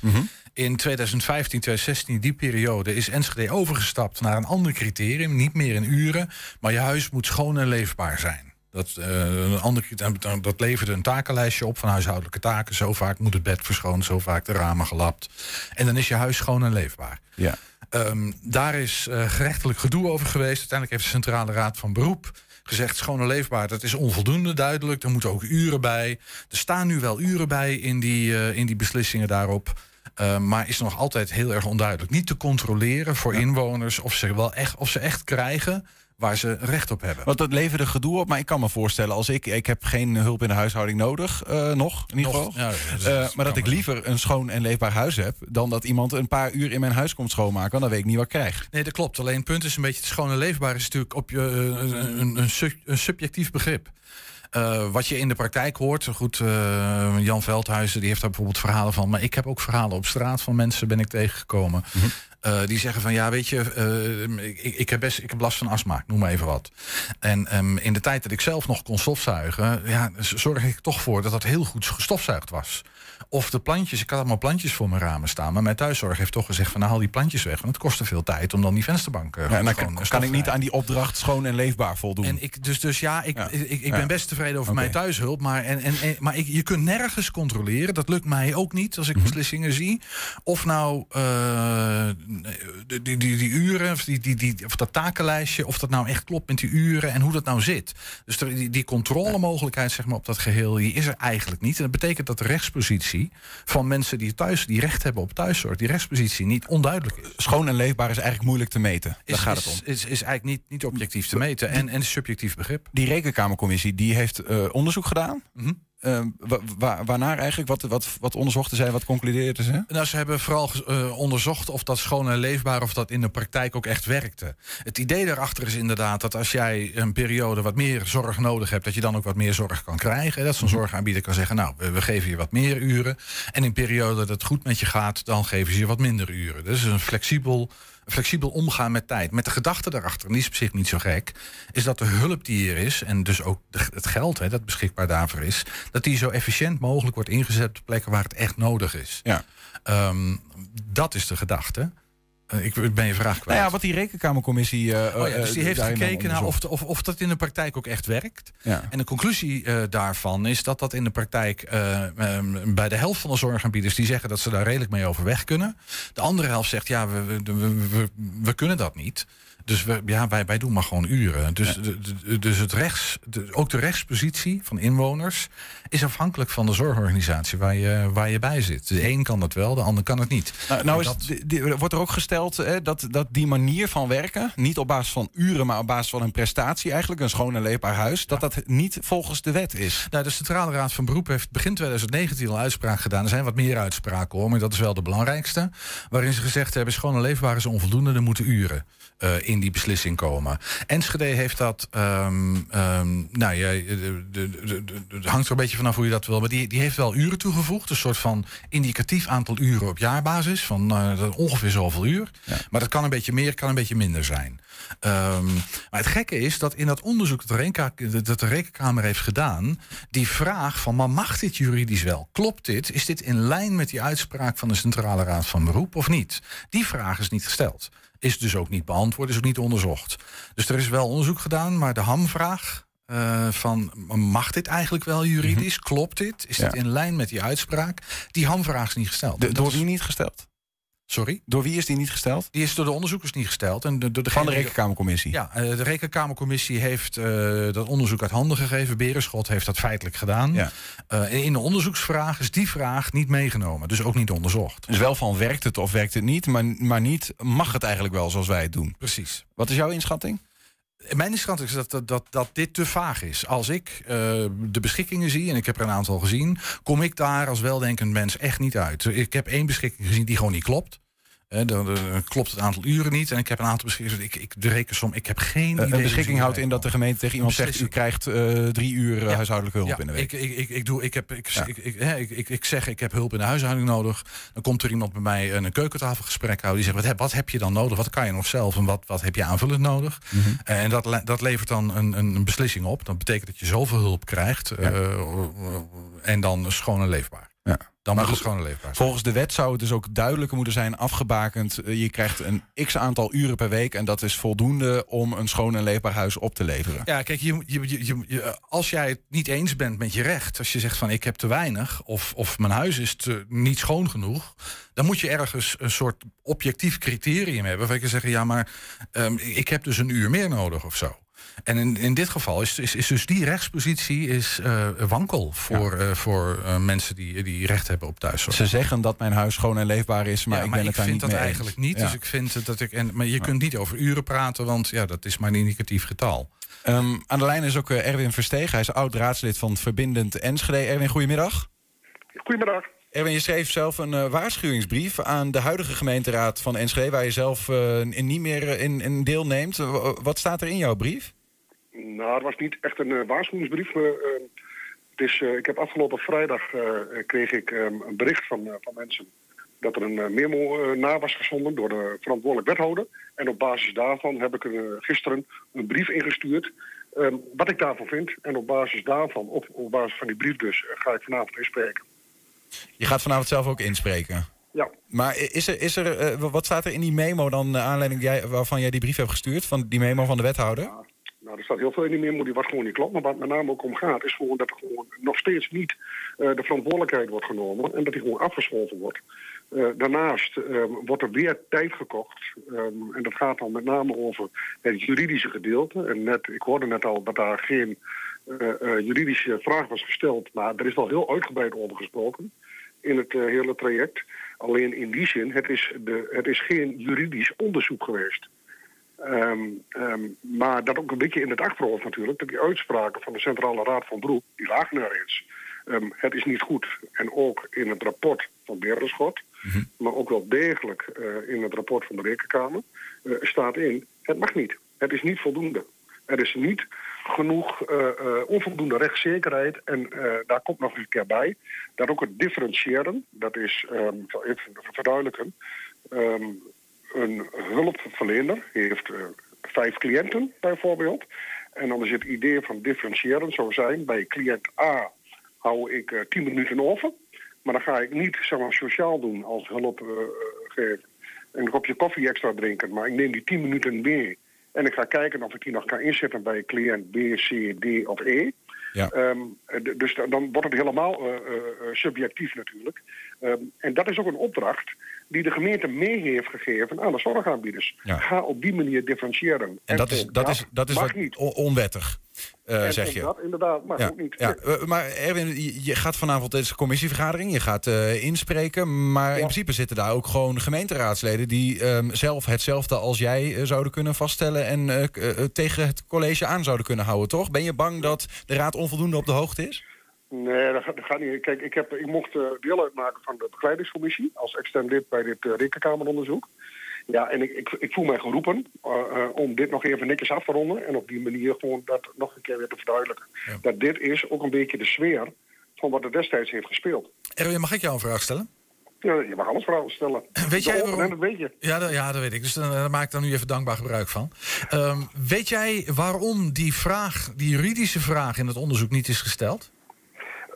In 2015, 2016, die periode, is Enschede overgestapt naar een ander criterium. Niet meer in uren, maar je huis moet schoon en leefbaar zijn. Dat, eh, een ander, criterium- dat leverde een takenlijstje op van huishoudelijke taken. Zo vaak moet het bed verschoond, zo vaak de ramen gelapt. En dan is je huis schoon en leefbaar. Ja. Ehm, daar is eh, gerechtelijk gedoe over geweest. Uiteindelijk heeft de Centrale Raad van Beroep gezegd... schoon en leefbaar, dat is onvoldoende duidelijk. Er moeten ook uren bij. Er staan nu wel uren bij in die, eh, in die beslissingen daarop. Eh, maar is nog altijd heel erg onduidelijk. Niet te controleren voor inwoners of ze, wel echt, of ze echt krijgen waar ze recht op hebben. Want dat leverde gedoe op, maar ik kan me voorstellen als ik, ik heb geen hulp in de huishouding nodig, eh, nog in ieder geval. ja, Eh, maar dat ik liever een schoon en leefbaar huis heb, dan dat iemand een paar uur in mijn huis komt schoonmaken, want dan weet ik niet wat ik krijg. Nee, dat klopt. Alleen het punt is een beetje... het schone leefbaar is natuurlijk op je, eh, een, een, sub- een subjectief begrip. Eh, wat je in de praktijk hoort, goed, eh, Jan Veldhuizen die heeft daar bijvoorbeeld verhalen van, maar ik heb ook verhalen op straat van mensen ben ik tegengekomen. eh, die zeggen van ja, weet je, ik, ik, heb best, ik heb last van astma, noem maar even wat. En ehm, in de tijd dat ik zelf nog kon stofzuigen, ja, zorg ik toch voor dat dat heel goed gestofzuigd was. Of de plantjes, ik had allemaal plantjes voor mijn ramen staan. Maar mijn thuiszorg heeft toch gezegd van nou haal die plantjes weg. Want het kost te veel tijd om dan die vensterbank eh, Ja, en dan kan, eh, kan ik niet stofvrij. aan die opdracht schoon en leefbaar voldoen. En ik, dus, dus ja, ik, Ja. ik, ik ben best tevreden over mijn thuishulp. Maar, en, en, en- maar ik, je kunt nergens controleren. Dat lukt mij ook niet als ik Mhm. beslissingen zie. Of nou, eh, die, die, die, die uren, of, die, die, die, of dat takenlijstje, of dat nou echt klopt met die uren en hoe dat nou zit. Dus er- die, die controlemogelijkheid zeg maar, op dat geheel, die is er eigenlijk niet. En dat betekent dat de rechtspositie van mensen die thuis, die recht hebben op thuiszorg, die rechtspositie niet onduidelijk is. Schoon en leefbaar is eigenlijk moeilijk te meten. Daar Is, gaat het om. Is, is eigenlijk niet, niet objectief te meten en, en subjectief begrip. Die rekenkamercommissie die heeft eh, onderzoek gedaan. Mhm. Eh, wa- wa- waarnaar eigenlijk? Wat, wat, wat onderzochten zij? Wat concludeerden ze? Nou, ze hebben vooral eh, onderzocht of dat schoon en leefbaar, of dat in de praktijk ook echt werkte. Het idee daarachter is inderdaad dat als jij een periode wat meer zorg nodig hebt, dat je dan ook wat meer zorg kan krijgen. Dat zo'n zorgaanbieder kan zeggen, nou, we, we geven je wat meer uren. En in periode dat het goed met je gaat, dan geven ze je wat minder uren. Dus een flexibel, flexibel omgaan met tijd. Met de gedachte daarachter, en die is op zich niet zo gek, is dat de hulp die er is, en dus ook het geld hè, dat beschikbaar daarvoor is, dat die zo efficiënt mogelijk wordt ingezet op plekken waar het echt nodig is. Ja. Ehm, dat is de gedachte. Eh, ik ben je vraag kwijt. Nou ja, wat die rekenkamercommissie. eh, Oh ja, dus die eh, heeft gekeken naar of, of, of dat in de praktijk ook echt werkt. Ja. En de conclusie eh, daarvan is dat dat in de praktijk eh, ehm, bij de helft van de zorgaanbieders die zeggen dat ze daar redelijk mee overweg kunnen. De andere helft zegt ja, we, we, we, we, we kunnen dat niet. Dus we, ja, wij, wij doen maar gewoon uren. Dus, de, de- dus het rechts, de, ook de rechtspositie van inwoners is afhankelijk van de zorgorganisatie waar je, waar je bij zit. De een kan dat wel, de ander kan het niet. Nou, nou is, Dat- wordt er ook gesteld eh, dat, dat die manier van werken, niet op basis van uren, maar op basis van een prestatie, eigenlijk een schoon en leefbaar huis, dat dat niet volgens de wet is. Nou, de Centrale Raad van Beroep heeft begin 2019 al uitspraak gedaan. Er zijn wat meer uitspraken hoor, maar dat is wel de belangrijkste. Waarin ze gezegd hebben: schoon en leefbaar is onvoldoende, er moeten uren eh, in die beslissing komen. Enschede heeft dat. ehm, ehm, nou ja, het hangt er een beetje vanaf hoe je dat wil. Maar die, die heeft wel uren toegevoegd. Een soort van indicatief aantal uren op jaarbasis. Van dat ongeveer zoveel uur. Maar dat kan een beetje meer, kan een beetje minder zijn. Ehm, maar het gekke is dat in dat onderzoek dat de, dat de Rekenkamer heeft gedaan, die vraag van, maar mag dit juridisch wel? Klopt dit? Is dit in lijn met die uitspraak van de Centrale Raad van Beroep of niet? Die vraag is niet gesteld. Is dus ook niet beantwoord, is ook niet onderzocht. Dus er is wel onderzoek gedaan, maar de hamvraag eh, van mag dit eigenlijk wel juridisch? Klopt dit? Is dit Mhm. Ja. in lijn met die uitspraak? Die hamvraag is niet gesteld. De- Dat door is- niet gesteld? Sorry? Door wie is die niet gesteld? Die is door de onderzoekers niet gesteld. En de, door Van degene de rekenkamercommissie. ja, eh, de Rekenkamercommissie heeft eh, dat onderzoek uit handen gegeven. Berenschot heeft dat feitelijk gedaan. Ja. Eh, in de onderzoeksvraag is die vraag niet meegenomen. Dus ook niet onderzocht. Dus wel van werkt het of werkt het niet, maar, maar niet mag het eigenlijk wel zoals wij het doen. Precies. Wat is jouw inschatting? Mijn inschatting is dat, dat, dat, dat dit te vaag is. Als ik de beschikkingen zie, en ik heb er een aantal gezien... kom ik daar als weldenkend mens echt niet uit. Ik heb één beschikking gezien die gewoon niet klopt. Dan, dan klopt het aantal uren niet. En ik heb een aantal beschikkingen... Ik, ik, de rekensom, ik heb geen Eh, idee... een beschikking houdt in dat de gemeente tegen iemand zegt... u krijgt eh, drie uur eh, huishoudelijke hulp Ja, in de week. Ik, ik, ik, ik, doe, ik, heb, ik, Ja. ik, ik, hè, ik, ik, ik zeg, ik heb hulp in de huishouding nodig. Dan komt er iemand bij mij een keukentafelgesprek houden. Die zegt, wat heb, wat heb je dan nodig? Wat kan je nog zelf? En wat, wat heb je aanvullend nodig? Mhm. En dat, dat levert dan een, een beslissing op. Dat betekent dat je zoveel hulp krijgt. en dan schoon en leefbaar. Ja. Dan moet het en leefbaar zijn. Volgens de wet zou het dus ook duidelijker moeten zijn afgebakend. Eh, Je krijgt een x aantal uren per week en dat is voldoende om een schoon en leefbaar huis op te leveren. Ja, kijk, je, je, je, als jij het niet eens bent met je recht, als je zegt van ik heb te weinig of, of mijn huis is te, niet schoon genoeg, dan moet je ergens een soort objectief criterium hebben. Waar je zeggen, ja, maar ehm, ik heb dus een uur meer nodig of zo. En in, in dit geval is, is, is dus die rechtspositie is, eh, wankel voor, eh, voor eh, mensen die, die recht hebben op thuiszorg. Ze zeggen dat mijn huis schoon en leefbaar is, maar Ja, ik maar ben ik het daar vind niet dat eigenlijk eens. niet. Ja. Dus ik vind dat ik. En, maar je kunt niet over uren praten, want ja, dat is maar een indicatief getal. Ehm, aan de lijn is ook Erwin Versteeg. Hij is oud-raadslid van Verbindend Enschede. Erwin, goedemiddag. Goedemiddag. Erwin, je schreef zelf een waarschuwingsbrief aan de huidige gemeenteraad van Enschede... waar je zelf eh, in niet meer in, in deelneemt. Wat staat er in jouw brief? Nou, het was niet echt een eh, waarschuwingsbrief. maar, het is, eh, ik heb afgelopen vrijdag eh, kreeg ik eh, een bericht van, van mensen dat er een memo na was gezonden door de verantwoordelijk wethouder. En op basis daarvan heb ik gisteren een brief ingestuurd. eh, wat ik daarvan vind. En op basis daarvan, op, op basis van die brief dus, ga ik vanavond inspreken. Je gaat vanavond zelf ook inspreken. Ja. Maar is er, is er, wat staat er in die memo dan, aanleiding jij, waarvan jij die brief hebt gestuurd? Van die memo van de wethouder? Nou, Nou, er staat heel veel in die memo die wat gewoon niet klopt. Maar waar het met name ook om gaat, is gewoon dat er gewoon nog steeds niet eh, de verantwoordelijkheid wordt genomen en dat die gewoon afgeschoven wordt. Eh, daarnaast ehm, wordt er weer tijd gekocht. Ehm, en dat gaat dan met name over het juridische gedeelte. En net, ik hoorde net al dat daar geen eh, juridische vraag was gesteld. Maar er is wel heel uitgebreid over gesproken in het hele traject. Alleen in die zin, het is, de, het is geen juridisch onderzoek geweest. Ehm, ehm, maar dat ook een beetje in het achterhoofd natuurlijk, dat die uitspraken van de Centrale Raad van Beroep, die lagen erin. Ehm, het is niet goed. En ook in het rapport van Berenschot, maar ook wel degelijk eh, in het rapport van de Rekenkamer, eh, staat in, het mag niet. Het is niet voldoende. Er is niet genoeg eh, onvoldoende rechtszekerheid. En daar komt nog een keer bij dat ook het differentiëren, dat is, ik zal even verduidelijken, een hulpverlener heeft eh, vijf cliënten bijvoorbeeld. En dan is het idee van differentiëren zou zijn, bij cliënt A hou ik eh, tien minuten over. Maar dan ga ik niet zeg maar, sociaal doen als hulp eh, geven. Een kopje koffie extra drinken, maar ik neem die tien minuten mee. En ik ga kijken of ik die nog kan inzetten bij cliënt B, C, D of E. Ja. Ehm, eh, dus dan- wordt het helemaal subjectief natuurlijk. Ehm, en dat is ook een opdracht die de gemeente mee heeft gegeven aan de zorgaanbieders. Ja. Ga op die manier differentiëren. En dat is, dat is, dat is wat niet. on- onwettig, eh, zeg je. Dat inderdaad Ja, ook niet. ja. eh, maar Erwin, je- gaat vanavond deze commissievergadering, je gaat eh, inspreken. Maar in principe zitten daar ook gewoon gemeenteraadsleden die ehm, zelf hetzelfde als jij eh, zouden kunnen vaststellen en eh, eh, tegen het college aan zouden kunnen houden, toch? Ben je bang dat de raad onvoldoende op de hoogte is? Nee, dat gaat, dat gaat niet. Kijk, ik, heb, ik mocht eh, deel uitmaken van de begeleidingscommissie als extern lid bij dit uh, rekenkameronderzoek. Ja, en ik, ik, ik voel mij geroepen eh, om dit nog even netjes af te ronden en op die manier gewoon dat nog een keer weer te verduidelijken. Dat dit is ook een beetje de sfeer van wat er destijds heeft gespeeld. Erwin, mag ik jou een vraag stellen? Ja, je mag alles vragen stellen. Weet jij waarom? dat weet je. Ja, dat, ja, dat weet ik. Dus dan, daar maak ik dan nu even dankbaar gebruik van. Ehm, weet jij waarom die vraag, die juridische vraag in het onderzoek niet is gesteld?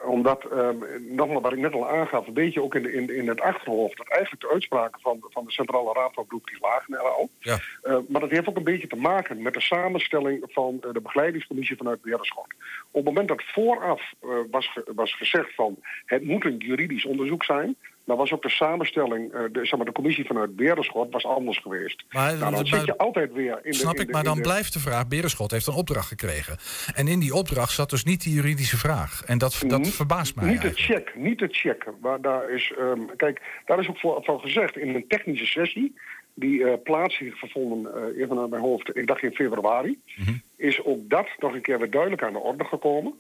Omdat, ehm, nogmaals wat ik net al aangaf, een beetje ook in, de- in, in het achterhoofd... dat eigenlijk de uitspraken van, van de Centrale Raad van Beroep, die lagen er al. Ja. Eh, maar dat heeft ook een beetje te maken met de samenstelling van eh, de begeleidingscommissie vanuit Berenschot. Op het moment dat vooraf eh, was, ge- was gezegd van het moet een juridisch onderzoek zijn, dan was ook de samenstelling, eh, de, zeg maar, de commissie vanuit Berenschot was anders geweest. Maar- nou, dan maar- zit je altijd weer in de... Snap in ik, de- maar dan de- blijft de vraag... Berenschot heeft een opdracht gekregen. En in die opdracht zat dus niet die juridische vraag. En dat, dat verbaast mij Niet de eigenlijk. check, niet de check. Maar daar is, ehm, kijk, daar is ook voor, van gezegd in een technische sessie die eh, plaats heeft gevonden, eh, even naar mijn hoofd, ik dacht in februari, Mhm. is ook dat nog een keer weer duidelijk aan de orde gekomen.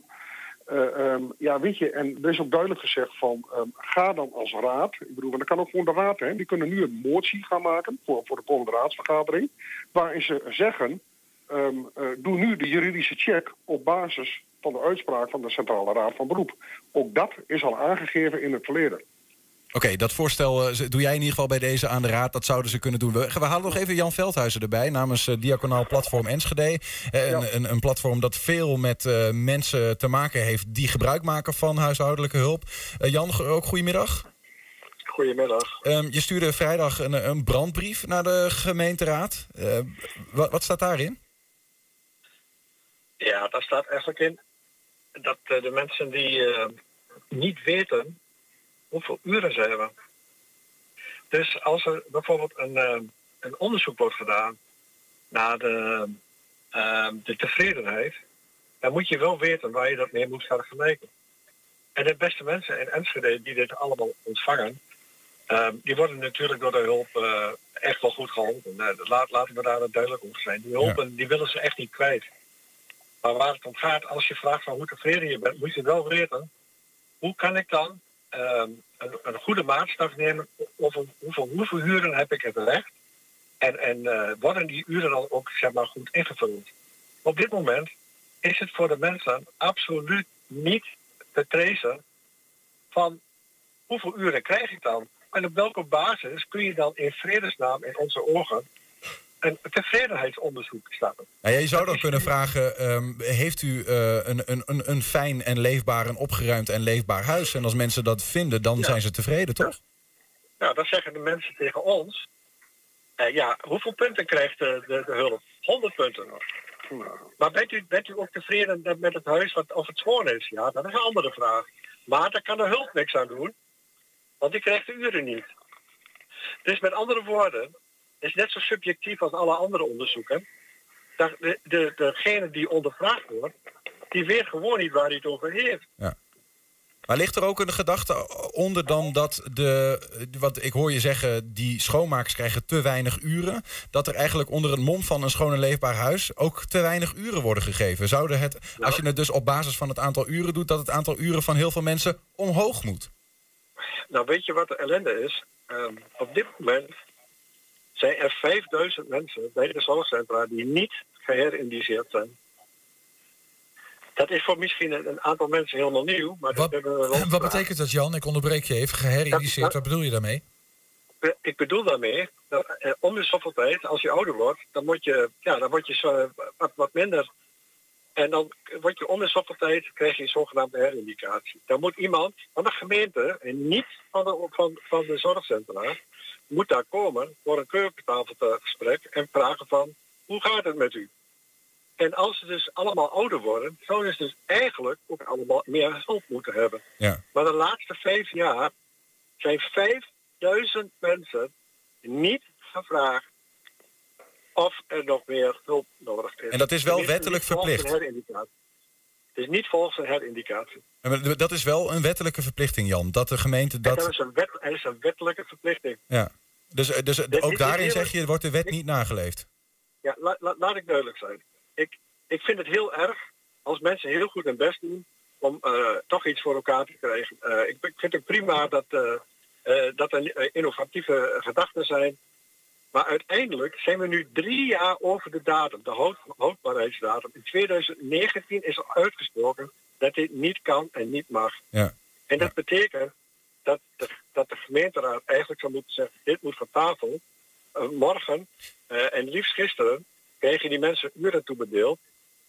Eh, ehm, ja, weet je, en er is ook duidelijk gezegd van, ehm, ga dan als raad, ik bedoel, want dan kan ook gewoon de raad, hè, die kunnen nu een motie gaan maken voor, voor de komende raadsvergadering, waarin ze zeggen, ehm, eh, doe nu de juridische check op basis van de uitspraak van de Centrale Raad van Beroep. Ook dat is al aangegeven in het verleden. Oké, dat voorstel eh, doe jij in ieder geval bij deze aan de raad. Dat zouden ze kunnen doen. We, we halen nog even Jan Veldhuizen erbij namens eh, Diaconaal Platform Enschede. Eh, een, een, een platform dat veel met mensen te maken heeft die gebruik maken van huishoudelijke hulp. Jan, ook goedemiddag. Goedemiddag. Ehm, je stuurde vrijdag een, een brandbrief naar de gemeenteraad. Wat, wat staat daarin? Ja, daar staat eigenlijk in dat de mensen die niet weten hoeveel uren ze hebben. Dus als er bijvoorbeeld een, eh, een onderzoek wordt gedaan naar de, eh, de tevredenheid, dan moet je wel weten waar je dat mee moet gaan vergelijken. En de beste mensen in Enschede die dit allemaal ontvangen, eh, die worden natuurlijk door de hulp eh, echt wel goed geholpen. Eh, laat, laten we daar duidelijk over zijn. Die hulpen die willen ze echt niet kwijt. Maar waar het om gaat, als je vraagt van hoe tevreden je bent, moet je wel weten, hoe kan ik dan ehm, een, een goede maatstaf nemen over hoeveel, uren heb ik het recht en, en eh, worden die uren dan ook zeg maar, goed ingevuld. Op dit moment is het voor de mensen absoluut niet te tracen van hoeveel uren krijg ik dan? En op welke basis kun je dan in vredesnaam in onze ogen een tevredenheidsonderzoek starten? Nou ja, je zou dan kunnen vragen, ehm, heeft u eh, een, een, een, een fijn en leefbaar en opgeruimd en leefbaar huis? En als mensen dat vinden, dan zijn ze tevreden, toch? Nou, dan zeggen de mensen tegen ons, eh, ja, hoeveel punten krijgt de, de, de hulp? 100 punten. Maar bent u, bent u ook tevreden met- met het huis wat, of het schoon is? Ja, dat is een andere vraag. Maar daar kan de hulp niks aan doen. Want die krijgt de uren niet. Dus met andere woorden, is net zo subjectief als alle andere onderzoeken. Dat de, de, degene die ondervraagd wordt, die weet gewoon niet waar hij het over heeft. Maar ligt er ook een gedachte onder dan dat de, wat ik hoor je zeggen, die schoonmakers krijgen te weinig uren, dat er eigenlijk onder het mom van een schoon en leefbaar huis ook te weinig uren worden gegeven? Zouden het, als je het dus op basis van het aantal uren doet, dat het aantal uren van heel veel mensen omhoog moet? Nou, weet je wat de ellende is? Ehm, op dit moment zijn er 5000 mensen bij de zorgcentra die niet geherindiceerd zijn. Dat is voor misschien een, aantal mensen helemaal nieuw, maar dat hebben we Wat betekent dat, Jan? Ik onderbreek je even. Geherediceerd, wat bedoel je daarmee? Ik bedoel daarmee, dat, eh, om de zoveel tijd, als je ouder wordt, dan word je, ja, dan word je zo, wat, wat minder. En dan word je om de zoveel tijd, krijg je een zogenaamde herindicatie. Dan moet iemand van de gemeente, en niet van de, van, van de zorgcentra, moet daar komen voor een keukentafelgesprek en vragen van, hoe gaat het met u? En als ze dus allemaal ouder worden, zouden ze dus eigenlijk ook allemaal meer hulp moeten hebben. Ja. Maar de laatste vijf jaar zijn 5000 mensen niet gevraagd of er nog meer hulp nodig is. En dat is wel wettelijk verplicht. Is niet volgens een herindicatie. Maar Dat is wel een wettelijke verplichting, Jan. Dat de gemeente Dat dat. is een, wet, is een wettelijke verplichting. Ja. Dus, dus Dit- ook daarin zeg je, wordt de wet niet nageleefd. Ja, la- la- laat ik duidelijk zijn. Ik, ik vind het heel erg als mensen heel goed hun best doen om eh, toch iets voor elkaar te krijgen. Eh, ik, ik vind het prima dat, eh, eh, dat er eh, innovatieve gedachten zijn. Maar uiteindelijk zijn we nu drie jaar over de datum, de houd, houdbaarheidsdatum. In 2019 is al uitgesproken dat dit niet kan en niet mag. Ja. En dat betekent dat de, dat de gemeenteraad eigenlijk zou moeten zeggen, dit moet van tafel. Eh, morgen eh, en liefst gisteren kregen die mensen uren toebedeeld.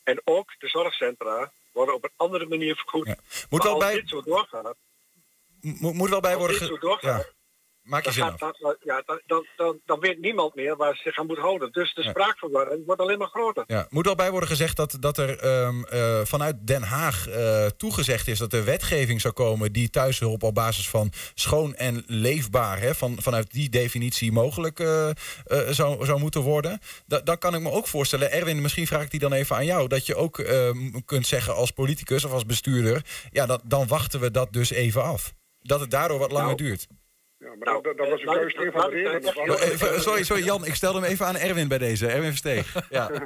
En ook de zorgcentra worden op een andere manier vergoed. Moet wel bij- dit zo doorgaat, Mo- moet wel bij als worden. dit ge- zo doorgaat, Ja. Maak je dan, zin dat- ja, dan, dan, dan, dan weet niemand meer waar ze zich aan moet houden. Dus de Ja. spraakverwarring wordt alleen maar groter. Ja, moet wel bij worden gezegd dat, dat er ehm, eh, vanuit Den Haag eh, toegezegd is dat er wetgeving zou komen die thuishulp op basis van schoon en leefbaar, hè, van, vanuit die definitie mogelijk eh, zou, zou moeten worden. Da- dan kan ik me ook voorstellen, Erwin, misschien vraag ik die dan even aan jou, dat je ook ehm, kunt zeggen als politicus of als bestuurder, ja, dat, dan wachten we dat dus even af. Dat het daardoor wat langer duurt. Ja, maar dat, dat, dat was van de Eh, eh, sorry, sorry, Jan, ik stelde hem even aan Erwin bij deze. Erwin Versteeg. Ja.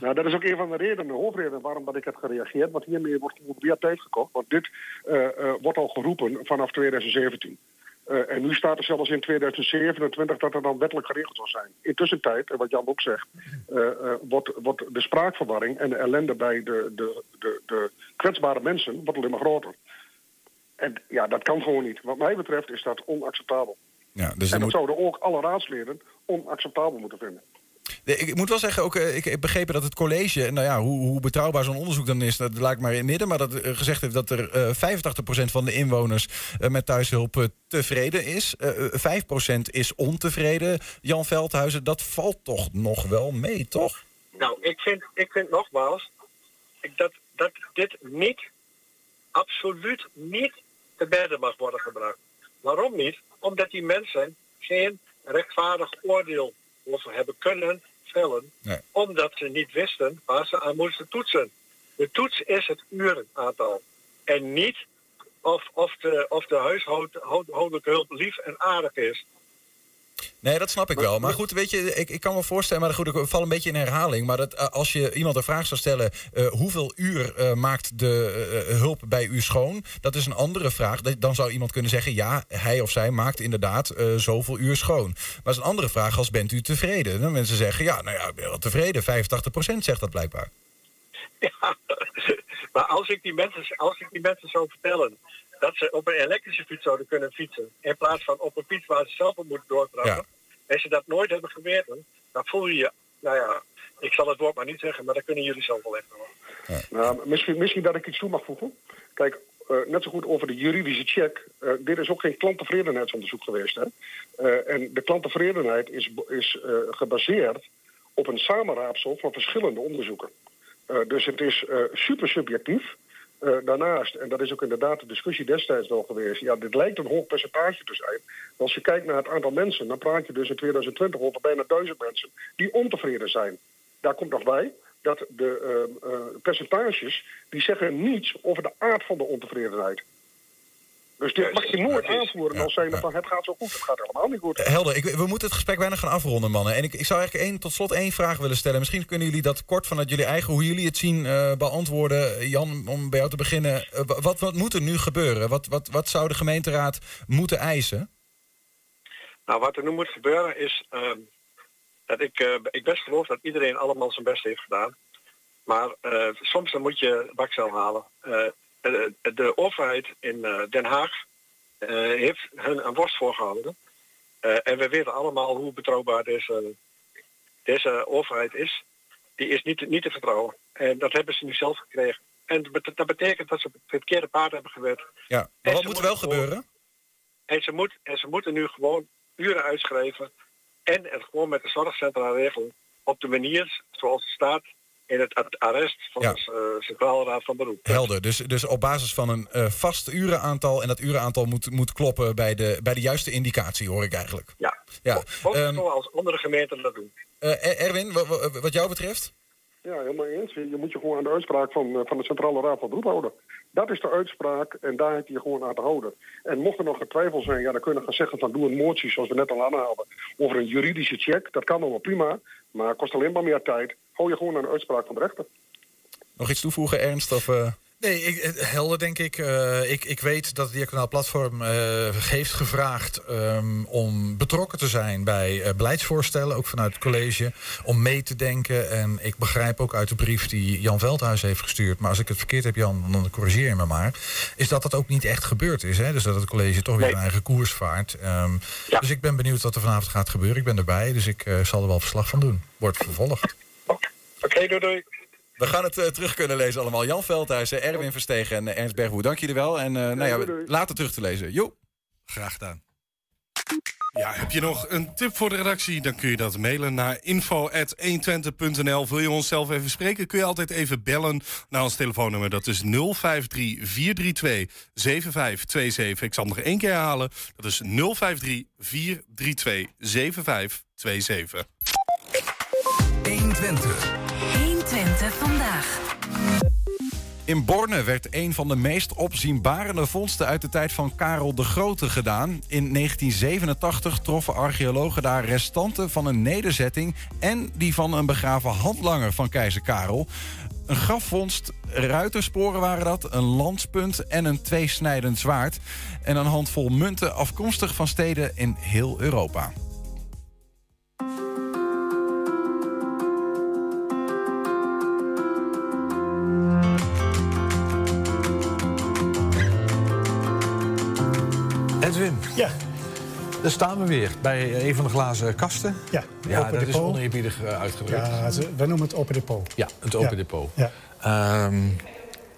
Nou, dat is ook een van de redenen, de hoofdreden waarom dat ik heb gereageerd. Want hiermee wordt weer tijd gekocht. Want dit eh, wordt al geroepen vanaf 2017. Eh, en nu staat er zelfs in 2027 dat er dan wettelijk geregeld zal zijn. Intussen tijd, en wat Jan ook zegt, wordt, wordt de spraakverwarring en de ellende bij de, de, de, de kwetsbare mensen wordt alleen maar groter. En ja, dat kan gewoon niet. Wat mij betreft is dat onacceptabel. Ja, dus en dat moet... zouden ook alle raadsleden onacceptabel moeten vinden. Nee, Ik moet wel zeggen, ook, eh, ik heb begrepen dat het college, nou ja, hoe, hoe betrouwbaar zo'n onderzoek dan is, dat laat ik maar in het midden. Maar dat eh, gezegd heeft dat er eh 85% van de inwoners eh, met thuishulp eh, tevreden is. Eh, eh, 5% is ontevreden. Jan Veldhuizen, dat valt toch nog wel mee, toch? Nou, ik vind, ik vind nogmaals ik, dat, dat dit niet, absoluut niet te bedden mag worden gebracht. Waarom niet? Omdat die mensen geen rechtvaardig oordeel over hebben kunnen vellen, Nee. omdat ze niet wisten waar ze aan moesten toetsen. De toets is het urenaantal en niet of, of de, of de huishoudelijke hulp lief en aardig is. Nee, dat snap ik wel. Maar goed, weet je, ik, ik kan me voorstellen, maar goed, ik val een beetje in herhaling. Maar dat, eh, als je iemand een vraag zou stellen, eh, hoeveel uur eh, maakt de hulp bij u schoon? Dat is een andere vraag. Dat- Dan zou iemand kunnen zeggen, ja, hij of zij maakt inderdaad zoveel uur schoon. Maar het is een andere vraag als bent u tevreden? Dan mensen zeggen, ja, nou ja, ik ben wel tevreden. 85% zegt dat blijkbaar. Maar als ik, die mensen, als ik die mensen zou vertellen dat ze op een elektrische fiets zouden kunnen fietsen, in plaats van op een fiets waar ze zelf op moeten doortrappen, en ze dat nooit hebben geweten, dan voel je je, nou ja, ik zal het woord maar niet zeggen, maar dat kunnen jullie zelf wel even hoor. Nou, misschien, misschien dat ik iets toe mag voegen. Kijk, eh, net zo goed over de juridische check. Eh, dit is ook geen klanttevredenheidsonderzoek geweest. Hè? Eh, en de klanttevredenheid is, is eh, gebaseerd op een samenraapsel van verschillende onderzoeken. Eh, dus het is eh, super subjectief. Eh, daarnaast, en dat is ook inderdaad de discussie destijds wel geweest... ja, dit lijkt een hoog percentage te zijn. Als je kijkt naar het aantal mensen... dan praat je dus in 2020 over bijna duizend mensen... die ontevreden zijn. Daar komt nog bij dat de eh, eh, percentages... die zeggen niets over de aard van de ontevredenheid. Dus dit mag je nooit aanvoeren als zijnde van... het gaat zo goed, het gaat helemaal niet goed. Helder, ik, we moeten het gesprek bijna gaan afronden, mannen. En ik, ik zou eigenlijk één, tot slot één vraag willen stellen. Misschien kunnen jullie dat kort vanuit jullie eigen, hoe jullie het zien, eh, beantwoorden. Jan, om bij jou te beginnen. Eh, wa- wat, wat moet er nu gebeuren? Wat, wat, wat zou de gemeenteraad moeten eisen? Nou, wat er nu moet gebeuren is ehm, dat ik, eh, ik best geloof dat iedereen allemaal zijn best heeft gedaan. Maar soms dan moet je bakcel halen. Eh, de, de overheid in eh, Den Haag eh, heeft hun een worst voorgehouden. Eh, en we weten allemaal hoe betrouwbaar deze, deze overheid is. Die is niet, niet te vertrouwen. En dat hebben ze nu zelf gekregen. En dat bet- dat betekent dat ze het verkeerde paard hebben gewet. Ja, maar wat moet wel gewoon- gebeuren? En ze, moet, en ze moeten nu gewoon uren uitschrijven en het gewoon met de zorgcentra regelen op de manier zoals het staat in het arrest van Ja. de uh, Centrale Raad van Beroep. Helder, dus, dus op basis van een eh, vast urenaantal... en dat urenaantal moet, moet kloppen bij de, bij de juiste indicatie, hoor ik eigenlijk. Ja, Ja, ook ehm, zoals andere gemeenten dat doen. eh, Erwin, wa- wa- wat jou betreft? Ja, helemaal eens. Je moet je gewoon aan de uitspraak van, eh, van de Centrale Raad van Beroep houden. Dat is de uitspraak en daar heb je je gewoon aan te houden. En mocht er nog een zijn, ja, dan kun je gaan zeggen van doe een motie zoals we net al aanhaalden. Over een juridische check, dat kan allemaal prima. Maar kost alleen maar meer tijd. Hou je gewoon aan de uitspraak van de rechter. Nog iets toevoegen, Ernst? Of, eh? Nee, ik, helder denk ik. Eh, ik. Ik weet dat het Diaconaal Platform eh, heeft gevraagd ehm, om betrokken te zijn bij eh, beleidsvoorstellen, ook vanuit het college, om mee te denken. En ik begrijp ook uit de brief die Jan Veldhuis heeft gestuurd, maar als ik het verkeerd heb, Jan, dan corrigeer je me maar, is dat dat ook niet echt gebeurd is. Hè? Dus dat het college toch weer een eigen koers vaart. Ehm, Dus ik ben benieuwd wat er vanavond gaat gebeuren. Ik ben erbij, dus ik zal er wel verslag van doen. Wordt vervolgd. Oké, doei doei. We gaan het eh, terug kunnen lezen allemaal. Jan Veldhuis, eh, Erwin Verstegen en eh, Ernst Berghoe. Dank jullie wel. En eh, nou ja, later terug te lezen. Jo. Graag gedaan. Ja, heb je nog een tip voor de redactie? Dan kun je dat mailen naar info.120.nl. Wil je ons zelf even spreken? Kun je altijd even bellen naar ons telefoonnummer. Dat is 053 432 7527. Ik zal hem nog één keer herhalen. Dat is 053 432 7527. 120. 120 vandaag. In Borne werd een van de meest opzienbarende vondsten uit de tijd van Karel de Grote gedaan. In 1987 troffen archeologen daar restanten van een nederzetting en die van een begraven handlanger van keizer Karel. Een grafvondst, ruitersporen waren dat, een landspunt en een tweesnijdend zwaard. En een handvol munten afkomstig van steden in heel Europa. Ja. Daar staan we weer bij een van de glazen kasten. Ja, ja open dat is depot. oneerbiedig eh, uitgedrukt. Ja, wij noemen het open depot. Ja, het open Ja. depot. Ja. Ehm,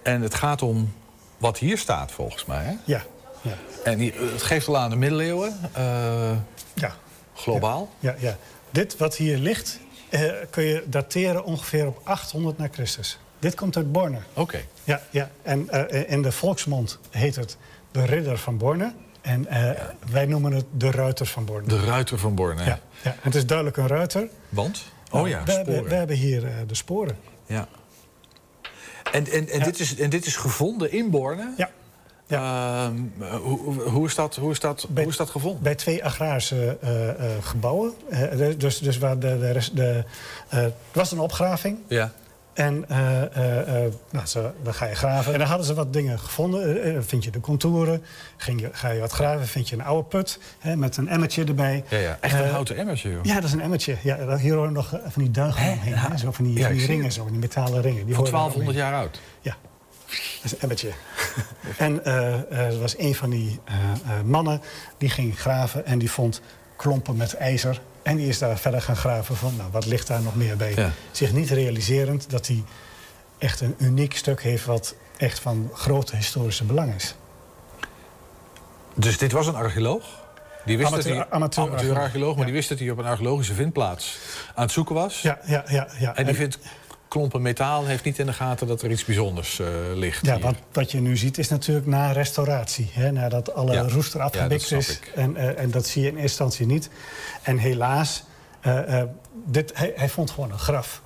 en het gaat om wat hier staat, volgens mij. Hè? Ja. ja. En die, het geeft al aan de middeleeuwen. eh, Ja. Globaal. Ja, ja. Dit wat hier ligt, eh, kun je dateren ongeveer op 800 na Christus. Dit komt uit Borne. Oké. Ja, ja. En eh, in de volksmond heet het de ridder van Borne. En eh, wij noemen het de ruiter van Borne. De ruiter van Borne. Ja, ja. Het is duidelijk een ruiter. Want? Nou, oh ja, we, hebben, we hebben hier eh, de sporen. Ja. En, en, en, dit is, en dit is gevonden in Borne? Ja. Ehm, hoe, hoe- hoe, is dat, hoe, is dat, hoe is dat gevonden? Bij twee agrarische eh, gebouwen. Eh, dus, dus waar de, de, rest- de, het was een opgraving. Ja. En eh, eh, eh, nou, dan ga je graven. En dan hadden ze wat dingen gevonden. Vind je de contouren. Ging je, ga je wat graven, vind je een oude put. Hè, met een emmertje erbij. Ja, ja. Echt een houten emmertje, joh. Ja, dat is een emmertje. Ja, hier horen nog van die duigen omheen. Zo van die, Ja, van ik die zie ringen, zo, van die metalen ringen. Die daar 1200 omheen. jaar oud. Ja, dat is een emmertje. en er was een van die mannen die ging graven en die vond klompen met ijzer. En die is daar verder gaan graven van, nou, wat ligt daar nog meer bij? Ja. Zich niet realiserend dat hij echt een uniek stuk heeft... wat echt van grote historische belang is. Dus dit was een archeoloog? Die wist Amateur- dat hij, amateur- amateur-archeoloog, maar die wist dat hij op een archeologische vindplaats aan het zoeken was. Ja, ja, ja. ja. En die vindt klompen metaal heeft niet in de gaten dat er iets bijzonders eh, ligt. Ja, hier. wat, wat je nu ziet is natuurlijk na restauratie. Hè, nadat alle Ja. roest eraf Ja, gebikt snap is. En, eh, en dat zie je in eerste instantie niet. En helaas, eh, dit, hij, hij vond gewoon een graf.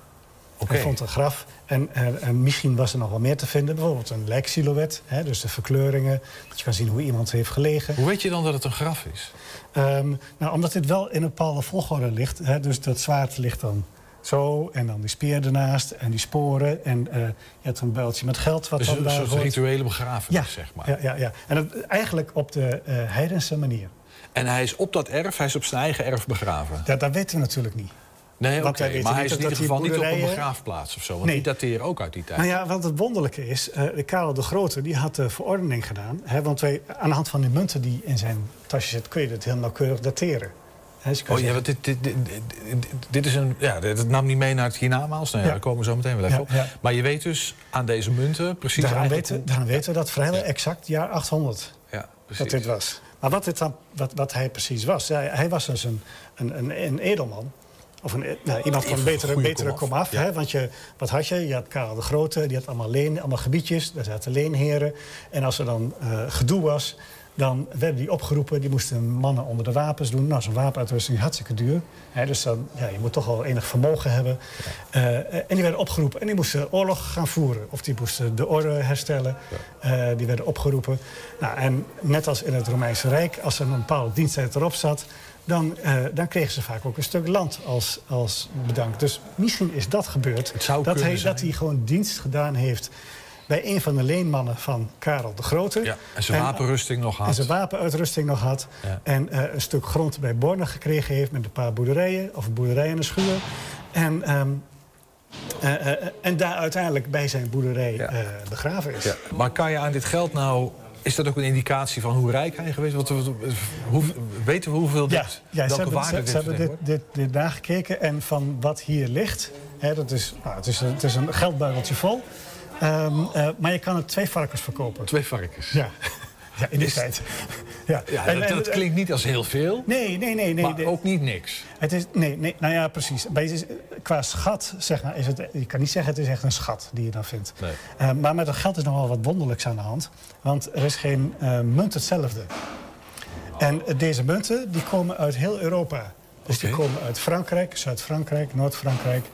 Oké. Hij vond een graf. En, en misschien was er nog wel meer te vinden. Bijvoorbeeld een lijksilhouet. Hè, dus de verkleuringen. Dat je kan zien hoe iemand heeft gelegen. Hoe weet je dan dat het een graf is? Ehm, nou, omdat dit wel in een bepaalde volgorde ligt. Hè, dus dat zwaard ligt dan zo. En dan die speer ernaast. En die sporen. En eh, je hebt een builtje met geld. Wat Dus dan een daar soort hoort. rituele begrafenis, Ja, zeg maar. ja, ja, ja. En dat, eigenlijk op de eh heidense manier. En hij is op dat erf, hij is op zijn eigen erf begraven. Ja, dat weten we natuurlijk niet. Nee, oké, maar hij is in ieder geval niet op een begraafplaats of zo. Want Nee. die dateren ook uit die tijd. Nou ja, want het wonderlijke is, eh Karel de Grote die had de verordening gedaan. Hè, want wij, aan de hand van die munten die in zijn tasje zitten... kun je het heel nauwkeurig dateren. Oh ja, want dit, dit, dit, dit- is een. Ja, dit nam niet mee naar het hiernamaals. Nou ja, Ja. daar komen we zo meteen wel even Ja, op. ja. Maar je weet dus aan deze munten precies. daaraan, weten, daaraan weten we dat vrijwel exact jaar 800 hoe- Ja, dat precies. dit was. Maar wat, dit dan, wat, wat hij precies was... Hij, hij was dus een, een, een, een edelman. Of een, nou, iemand van Een betere, betere komaf, komaf. ja. Hè? Want je, wat had je? Je had Karel de Grote, die had allemaal, leen, allemaal gebiedjes. Daar zaten leenheren. En als er dan eh, gedoe was, dan werden die opgeroepen. Die moesten mannen onder de wapens doen. Nou, zo'n wapenuitrusting is hartstikke duur. Hè? Dus dan, ja, je moet toch wel enig vermogen hebben. Eh, en die werden opgeroepen. En die moesten oorlog gaan voeren. Of die moesten de orde herstellen. Eh, die werden opgeroepen. Nou, en net als in het Romeinse Rijk, als er een bepaalde diensttijd erop zat... Dan, eh, dan kregen ze vaak ook een stuk land als, als bedankt. Dus misschien is dat gebeurd. zou dat, hij, dat hij gewoon dienst gedaan heeft bij een van de leenmannen van Karel de Grote. Ja, en zijn wapenrusting nog had. En zijn wapenuitrusting nog had. Ja. En eh, een stuk grond bij Borne gekregen heeft met een paar boerderijen. Of een boerderij en een schuur. En, ehm, eh, eh, en daar uiteindelijk bij zijn boerderij begraven is. Ja. Maar kan je aan dit geld nou. Is dat ook een indicatie van hoe rijk hij geweest is? Hoe, weten we hoeveel dit, Ja, ja ze welke hebben, waarde ze, dit ze hebben dit, dit, dit nagekeken. En van wat hier ligt, hè, dat is, nou, het, is, een- het is een geldbuideltje vol. Ehm, eh, maar je kan het twee varkens verkopen. Twee varkens. Ja, ja in die Is- tijd. Ja, Ja, En- dat, klinkt niet als heel veel, Nee, nee, nee. nee maar ook niet niks. Het is, nee, nee, nou ja, precies. Bij, qua schat, zeg maar, is het... Je kan niet zeggen het is echt een schat die je dan vindt. Nee. Eh, maar met dat geld is nog wel wat wonderlijks aan de hand. Want er is geen eh, munt hetzelfde. En deze munten die komen uit heel Europa. Dus die komen uit Frankrijk, Zuid-Frankrijk, Noord-Frankrijk,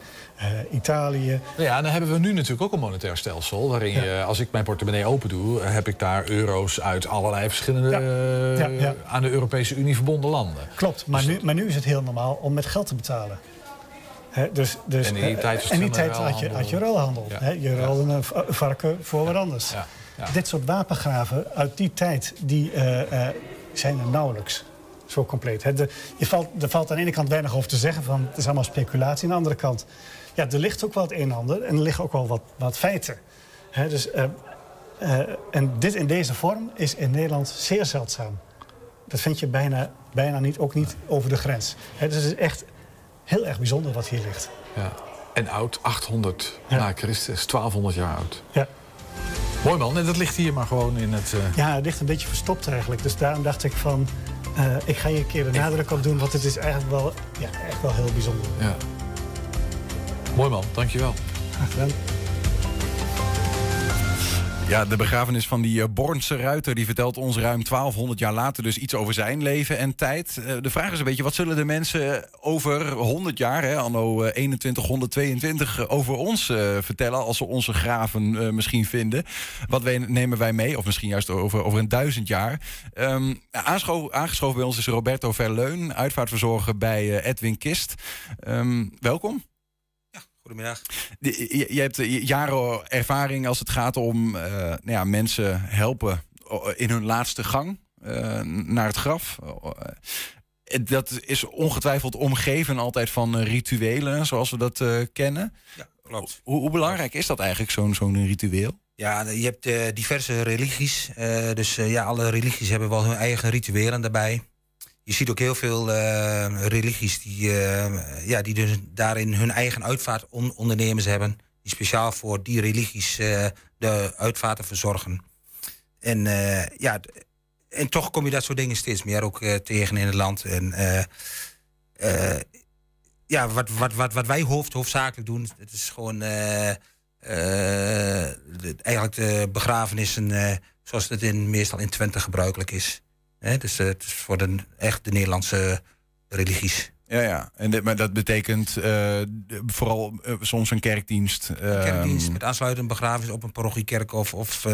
Italië. Nou ja, dan hebben we nu natuurlijk ook een monetair stelsel. Waarin je, als ik mijn portemonnee open doe, heb ik daar euro's uit allerlei verschillende Ja. eh, Ja, aan de Europese Unie verbonden landen. Klopt, maar, nu, maar nu is het heel normaal om met geld te betalen. Dus, dus, En in die eh, tijd was en die tijd had je, ruilhandel. had je ruilhandel. Ja. Je ruilde een va- varken voor wat anders. Ja. Dit soort wapengraven uit die tijd die, eh, eh, zijn er nauwelijks zo compleet. De, je valt, er valt aan de ene kant weinig over te zeggen, van het is allemaal speculatie. Aan de andere kant, ja, er ligt ook wel het een en ander en er liggen ook wel wat, wat feiten. Dus, eh, eh, en dit in deze vorm is in Nederland zeer zeldzaam. Dat vind je bijna, bijna niet, ook niet over de grens. Dus het is echt heel erg bijzonder wat hier ligt. Ja. En oud, 800 Ja. na Christus, 1200 jaar oud. Ja. Mooi man, en dat ligt hier maar gewoon in het... eh, Ja, het ligt een beetje verstopt eigenlijk. Dus daarom dacht ik van, ik ga hier een keer de nadruk op doen... want het is eigenlijk wel, ja, echt wel heel bijzonder. ja. Mooi man, dankjewel. Graag gedaan. Ja, de begrafenis van die eh, Bornse ruiter... die vertelt ons ruim 1200 jaar later dus iets over zijn leven en tijd. Eh, De vraag is een beetje, wat zullen de mensen over 100 jaar... Hè, anno eh, 2122 eh, over ons eh, vertellen... als ze onze graven eh, misschien vinden? Wat we- nemen wij mee? Of misschien juist over, over een duizend jaar. Ehm, aangeschoven bij ons is Roberto Verleun... uitvaartverzorger bij eh, Edwin Kist. Ehm, welkom. Goedemiddag. De- Je, je hebt eh, jaren ervaring als het gaat om eh, nou ja, mensen helpen in hun laatste gang eh, naar het graf. Eh, dat is ongetwijfeld omgeven altijd van rituelen, zoals we dat kennen. Ja, klopt. Hoe, hoe belangrijk is dat eigenlijk, zo'n zo'n ritueel? Ja, je hebt diverse religies. dus ja, alle religies hebben wel hun eigen rituelen daarbij. Je ziet ook heel veel eh, religies die, eh, ja, die dus daarin hun eigen uitvaart on ondernemers hebben. Die speciaal voor die religies eh, de uitvaarten verzorgen. En, ja, en toch kom je dat soort dingen steeds meer ook tegen in het land. En, ja, wat, wat, wat, wat wij hoofd, hoofdzakelijk doen, het is gewoon de- eigenlijk de begrafenissen zoals het in, meestal in Twente gebruikelijk is. Hè, dus eh, het is voor de, echt de Nederlandse religies. Ja, ja. En dit- maar dat betekent eh, vooral eh, soms een kerkdienst. Kerkdienst ehm, met aansluitend begrafenis op een parochiekerk of, of,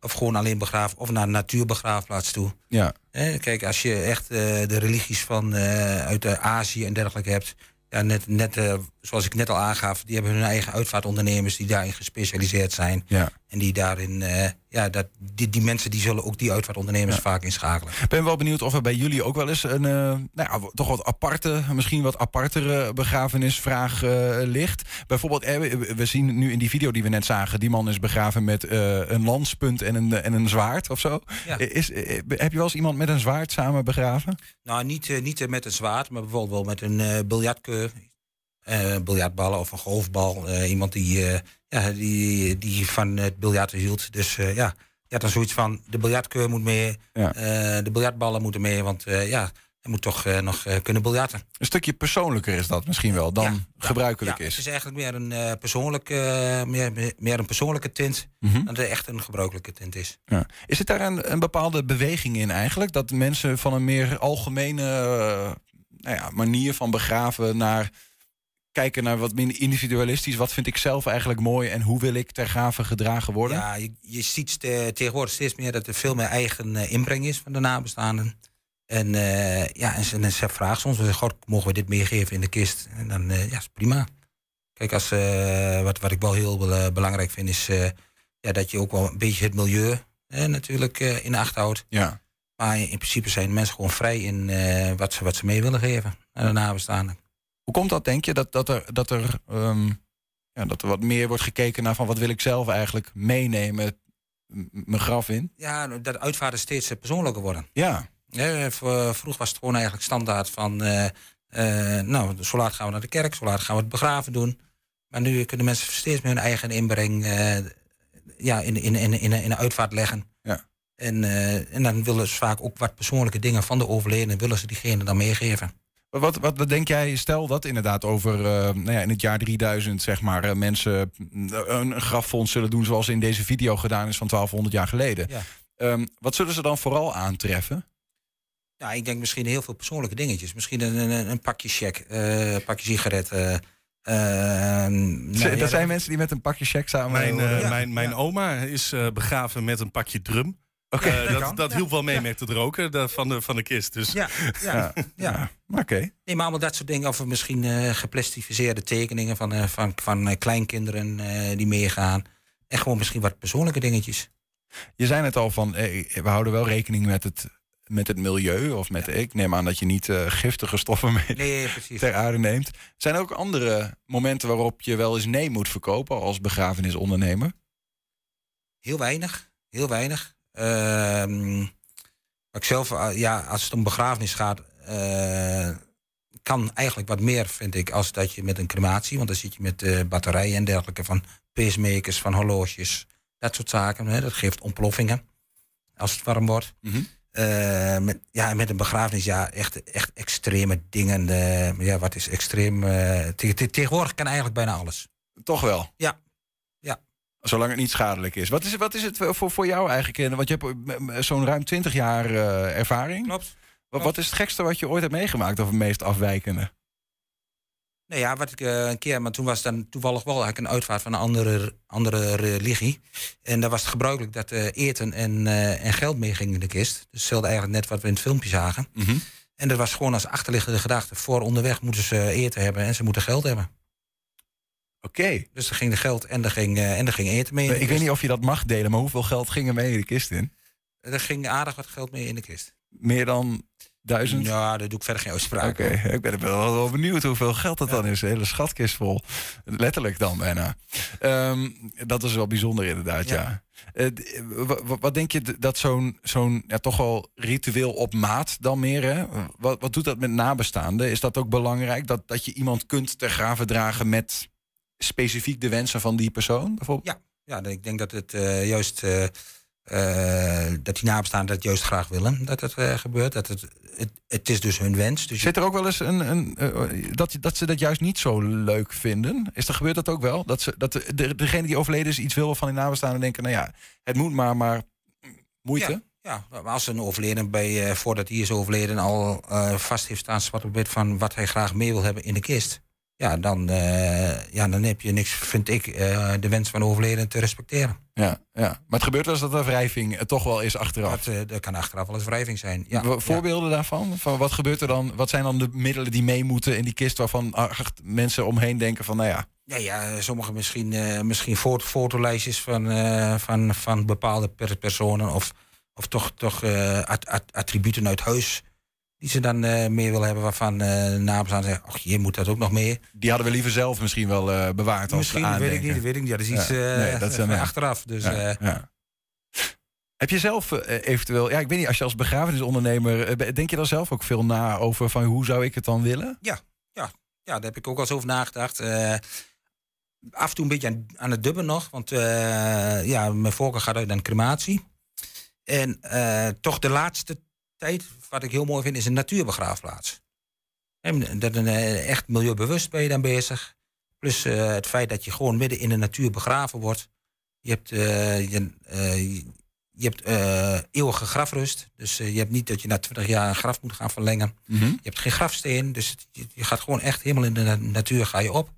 of gewoon alleen begraven of naar een natuurbegraafplaats toe. Ja. Kijk, als je echt de religies van uit Azië en dergelijke hebt, ja, net, net zoals ik net al aangaf, die hebben hun eigen uitvaartondernemers die daarin gespecialiseerd zijn. Ja. En die daarin, eh, ja, dat, die, die mensen die zullen ook die uitvaartondernemers vaak inschakelen. Ik ben wel benieuwd of er bij jullie ook wel eens een eh, nou ja, toch wat aparte, misschien wat apartere begrafenisvraag eh, ligt. Bijvoorbeeld, we- zien nu in die video die we net zagen, die man is begraven met een lanspunt en een, en een zwaard of zo. Ja. Is, heb je wel eens iemand met een zwaard samen begraven? Nou, niet, niet met een zwaard, maar bijvoorbeeld wel met een biljartkeur. Eh biljartballen of een golfbal. Eh, iemand die, eh, ja, die, die van het biljarten hield. Dus ja, ja, dan zoiets van de biljartkeur moet mee. Ja. de biljartballen moeten mee, want ja, hij moet toch nog kunnen biljarten. Een stukje persoonlijker is dat misschien wel dan gebruikelijk Ja, is. Het is eigenlijk meer een, persoonlijke, eh, meer, meer, een persoonlijke tint Mhm. dan dat het echt een gebruikelijke tint is. Ja. Is het daar een, een bepaalde beweging in eigenlijk? Dat mensen van een meer algemene nou ja, manier van begraven naar kijken naar wat minder individualistisch. Wat vind ik zelf eigenlijk mooi en hoe wil ik ter gave gedragen worden? Ja, je, je ziet ste- tegenwoordig steeds meer dat er veel meer eigen eh, inbreng is van de nabestaanden. En eh, ja, en ze, en ze vragen soms, God, mogen we dit meegeven in de kist? En dan, eh, ja, is prima. Kijk, als, eh, wat, wat ik wel heel eh, belangrijk vind, is eh, ja, dat je ook wel een beetje het milieu eh, natuurlijk eh, in acht houdt. Ja. Maar in principe zijn mensen gewoon vrij in eh, wat, ze, wat ze mee willen geven aan de nabestaanden. Hoe komt dat, denk je, dat, dat, er, dat, er, ehm, ja, dat er wat meer wordt gekeken naar van wat wil ik zelf eigenlijk meenemen mijn graf in? Ja, dat uitvaarten steeds eh, persoonlijker worden. Ja. Vroeger was het gewoon eigenlijk standaard van... eh, eh, nou, zo laat gaan we naar de kerk, zo laat gaan we het begraven doen. Maar nu kunnen mensen steeds meer hun eigen inbreng ja, in, in, in, in, in een uitvaart leggen. Ja. En, en dan willen ze vaak ook wat persoonlijke dingen van de overledene... willen ze diegene dan meegeven. Wat, wat, wat denk jij, stel dat inderdaad over eh, nou ja, in het jaar 3000 zeg maar, eh, mensen een, graffonds zullen doen zoals in deze video gedaan is van 1200 jaar geleden. Ja. Ehm, wat zullen ze dan vooral aantreffen? Ja, ik denk misschien heel veel persoonlijke dingetjes. Misschien een, een, een pakje check, eh, een pakje sigaretten. eh, nou, ja, er zijn mensen die met een pakje check samen Mijn, eh, Ja. mijn, mijn oma is eh, begraven met een pakje drum. Oké. Eh, Dat dat dat hielp wel mee met het roken de- van, de, van de kist. Dus. Ja, ja, ja. Oké. Nee, maar allemaal dat soort dingen. Of misschien eh geplastificeerde tekeningen van, eh, van, van kleinkinderen die meegaan. En gewoon misschien wat persoonlijke dingetjes. Je zei het al van, we houden wel rekening met het, met het milieu. Of met, ik neem aan dat je niet giftige stoffen mee Nee, ter aarde neemt. Zijn er ook andere momenten waarop je wel eens nee moet verkopen als begrafenisondernemer? Heel weinig. Heel weinig. Ehm, ik zelf, eh, ja, als het om begrafenis gaat, eh, kan eigenlijk wat meer, vind ik, als dat je met een crematie, want dan zit je met eh, batterijen en dergelijke van pacemakers, van horloges, dat soort zaken. Hè, dat geeft ontploffingen als het warm wordt. Eh, met, ja, met een begrafenis, ja, echt, echt extreme dingen. ja, wat is extreem? te- te- tegenwoordig kan eigenlijk bijna alles. Toch wel? Ja. Zolang het niet schadelijk is. Wat is, wat is het voor, voor jou eigenlijk? eh, Want je hebt eh, zo'n ruim 20 jaar eh, ervaring. Klopt. Wat, wat is het gekste wat je ooit hebt meegemaakt of het meest afwijkende? Nou ja, wat ik eh, een keer, maar toen was dan toevallig wel eigenlijk een uitvaart van een andere, andere religie. En daar was het gebruikelijk dat eh, eten en, eh, en geld meegingen in de kist. Dus hetzelfde eigenlijk net wat we in het filmpje zagen. En dat was gewoon als achterliggende gedachte. Voor onderweg moeten ze eten hebben en ze moeten geld hebben. Oké. Dus er ging de geld en er ging, eh, en er ging eten mee Ik weet niet of je dat mag delen, maar hoeveel geld ging er mee in de kist in? Er ging aardig wat geld mee in de kist. Meer dan duizend? Ja, daar doe ik verder geen uitspraak Oké, ik ben wel, wel benieuwd hoeveel geld dat dan is. Een hele schatkist vol. Letterlijk dan bijna. Ehm, dat is wel bijzonder inderdaad, ja. Eh, wa- wat denk je dat zo'n zo'n ja, toch wel ritueel op maat dan meer? Hè? Wat, wat doet dat met nabestaanden? Is dat ook belangrijk dat, dat je iemand kunt ter graven dragen met specifiek de wensen van die persoon? Bijvoorbeeld? Ja, ja ik denk dat het eh, juist eh, eh, dat die nabestaanden dat juist graag willen dat het gebeurt. Dat het, het, het is dus hun wens. Dus Zit er ook wel eens een, een, dat, dat ze dat juist niet zo leuk vinden? Is er gebeurt dat ook wel? Dat, ze, dat de, de- degene die overleden is iets wil van die nabestaanden denken... nou ja, het moet maar, maar moeite? Ja, maar als een overleden bij, voordat hij is overleden al vast heeft staan zwart op wit van wat hij graag mee wil hebben in de kist. Ja, dan, eh, ja, dan heb je niks, vind ik, eh, de wens van de overleden te respecteren. Ja, ja. Maar het gebeurt wel eens dat er wrijving eh, toch wel is achteraf. Dat, dat kan achteraf wel eens wrijving zijn. Ja, Voorbeelden daarvan? Van wat gebeurt er dan? Wat zijn dan de middelen die mee moeten in die kist waarvan mensen omheen denken van nou ja. Ja, ja sommige misschien, misschien foto, fotolijstjes van, van, van bepaalde per- personen of, of toch, toch at- at- attributen uit huis die ze dan eh mee willen hebben waarvan eh de nabestaanden zeggen, ach je moet dat ook nog mee. Die hadden we liever zelf misschien wel eh, bewaard als Misschien, dat weet ik niet, dat weet ik niet. Ja, dat is iets Ja, nee, dat is achteraf. Dus, Ja, ja. Heb je zelf eventueel, ja, ik weet niet, als je als begrafenisondernemer, be- denk je dan zelf ook veel na over van hoe zou ik het dan willen? Ja, ja, ja, daar heb ik ook al eens over nagedacht. Af en toe een beetje aan, aan het dubben nog, want ja, mijn voorkeur gaat uit aan crematie. En toch de laatste tijd, wat ik heel mooi vind, is een natuurbegraafplaats. En dat een, eh, echt milieubewust ben je dan bezig. Plus eh, het feit dat je gewoon midden in de natuur begraven wordt. Je hebt, eh, je, je hebt eeuwige grafrust. Dus je hebt niet dat je na 20 jaar een graf moet gaan verlengen. Mhm. Je hebt geen grafsteen, dus je, je gaat gewoon echt helemaal in de na- natuur ga je op.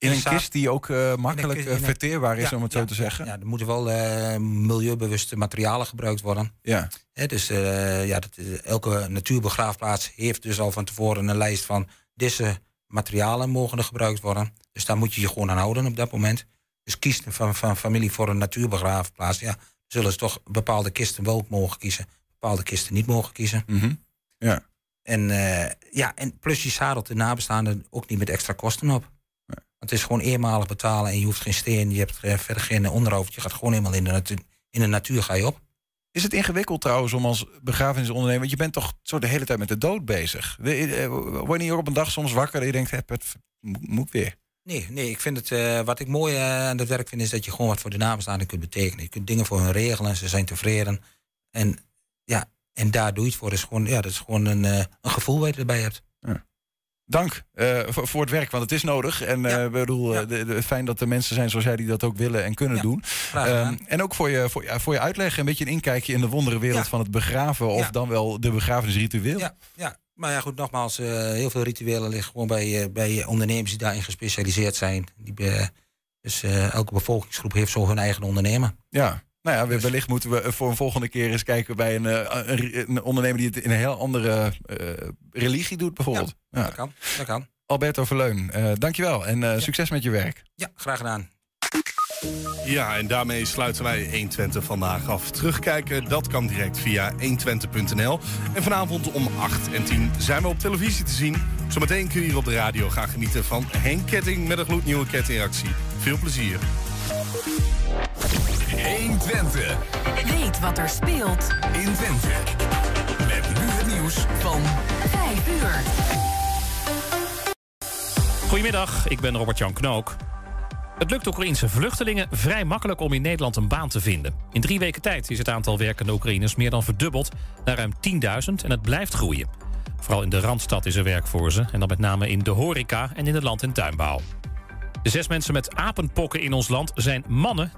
In een kist die ook eh, makkelijk eh, verteerbaar is, Ja, om het zo te zeggen. Ja, er moeten wel eh, milieubewuste materialen gebruikt worden. Ja. Dus ja, dat, elke natuurbegraafplaats heeft dus al van tevoren een lijst van deze materialen mogen er gebruikt worden. Dus daar moet je je gewoon aan houden op dat moment. Dus kies van, van familie voor een natuurbegraafplaats. Ja, zullen ze toch bepaalde kisten wel mogen kiezen, bepaalde kisten niet mogen kiezen. Mhm. Ja. En, ja, en plus je zadelt de nabestaanden ook niet met extra kosten op. Het is gewoon eenmalig betalen en je hoeft geen steen, je hebt eh, verder geen onderhoud. Je gaat gewoon helemaal in de, natuur, in de natuur ga je op. Is het ingewikkeld trouwens om als begrafenisondernemer, want je bent toch zo de hele tijd met de dood bezig. De- eh, Word je op een dag soms wakker dat je denkt, heb het moet weer. Nee, nee, ik vind het, eh, wat ik mooi eh, aan het werk vind, is dat je gewoon wat voor de nabestaanden kunt betekenen. Je kunt dingen voor hun regelen, ze zijn tevreden. En ja, en daar doe je het voor. Dat is gewoon, ja, dat is gewoon een, eh, een gevoel wat je erbij hebt. Dank eh, voor, voor het werk, want het is nodig. En eh, ik bedoel, eh, de, de, fijn dat er mensen zijn zoals jij die dat ook willen en kunnen doen. Ehm, en ook voor je, voor, ja, voor je uitleg, een beetje een inkijkje in de wonderenwereld Ja. van het begraven, of Ja. dan wel de begrafenisritueel. Ja, ja. Maar ja, goed, nogmaals, heel veel rituelen liggen gewoon bij, bij ondernemers die daarin gespecialiseerd zijn. Die, dus elke bevolkingsgroep heeft zo hun eigen ondernemer. Ja. Nou ja, Dus- wellicht moeten we voor een volgende keer eens kijken bij een, eh, een, een ondernemer die het in een heel andere eh, religie doet, bijvoorbeeld. Ja, Dat kan, dat kan. Alberto Verleun, eh dankjewel en eh, succes met je werk. Ja, graag gedaan. Ja, en daarmee sluiten wij 120 vandaag af. Terugkijken, dat kan direct via 120.nl. En vanavond om 8 en 10 zijn we op televisie te zien. Zometeen kun je hier op de radio gaan genieten van Henk Ketting met een gloednieuwe kettingactie. Veel plezier. 120. Weet wat er speelt in Twente. Met nu het nieuws van 5 uur. Goedemiddag, ik ben Robert-Jan Knook. Het lukt Oekraïnse vluchtelingen vrij makkelijk om in Nederland een baan te vinden. In drie weken tijd is het aantal werkende Oekraïners meer dan verdubbeld naar ruim 10.000 en het blijft groeien. Vooral in de Randstad is er werk voor ze en dan met name in de horeca en in de land- en tuinbouw. De zes mensen met apenpokken in ons land zijn mannen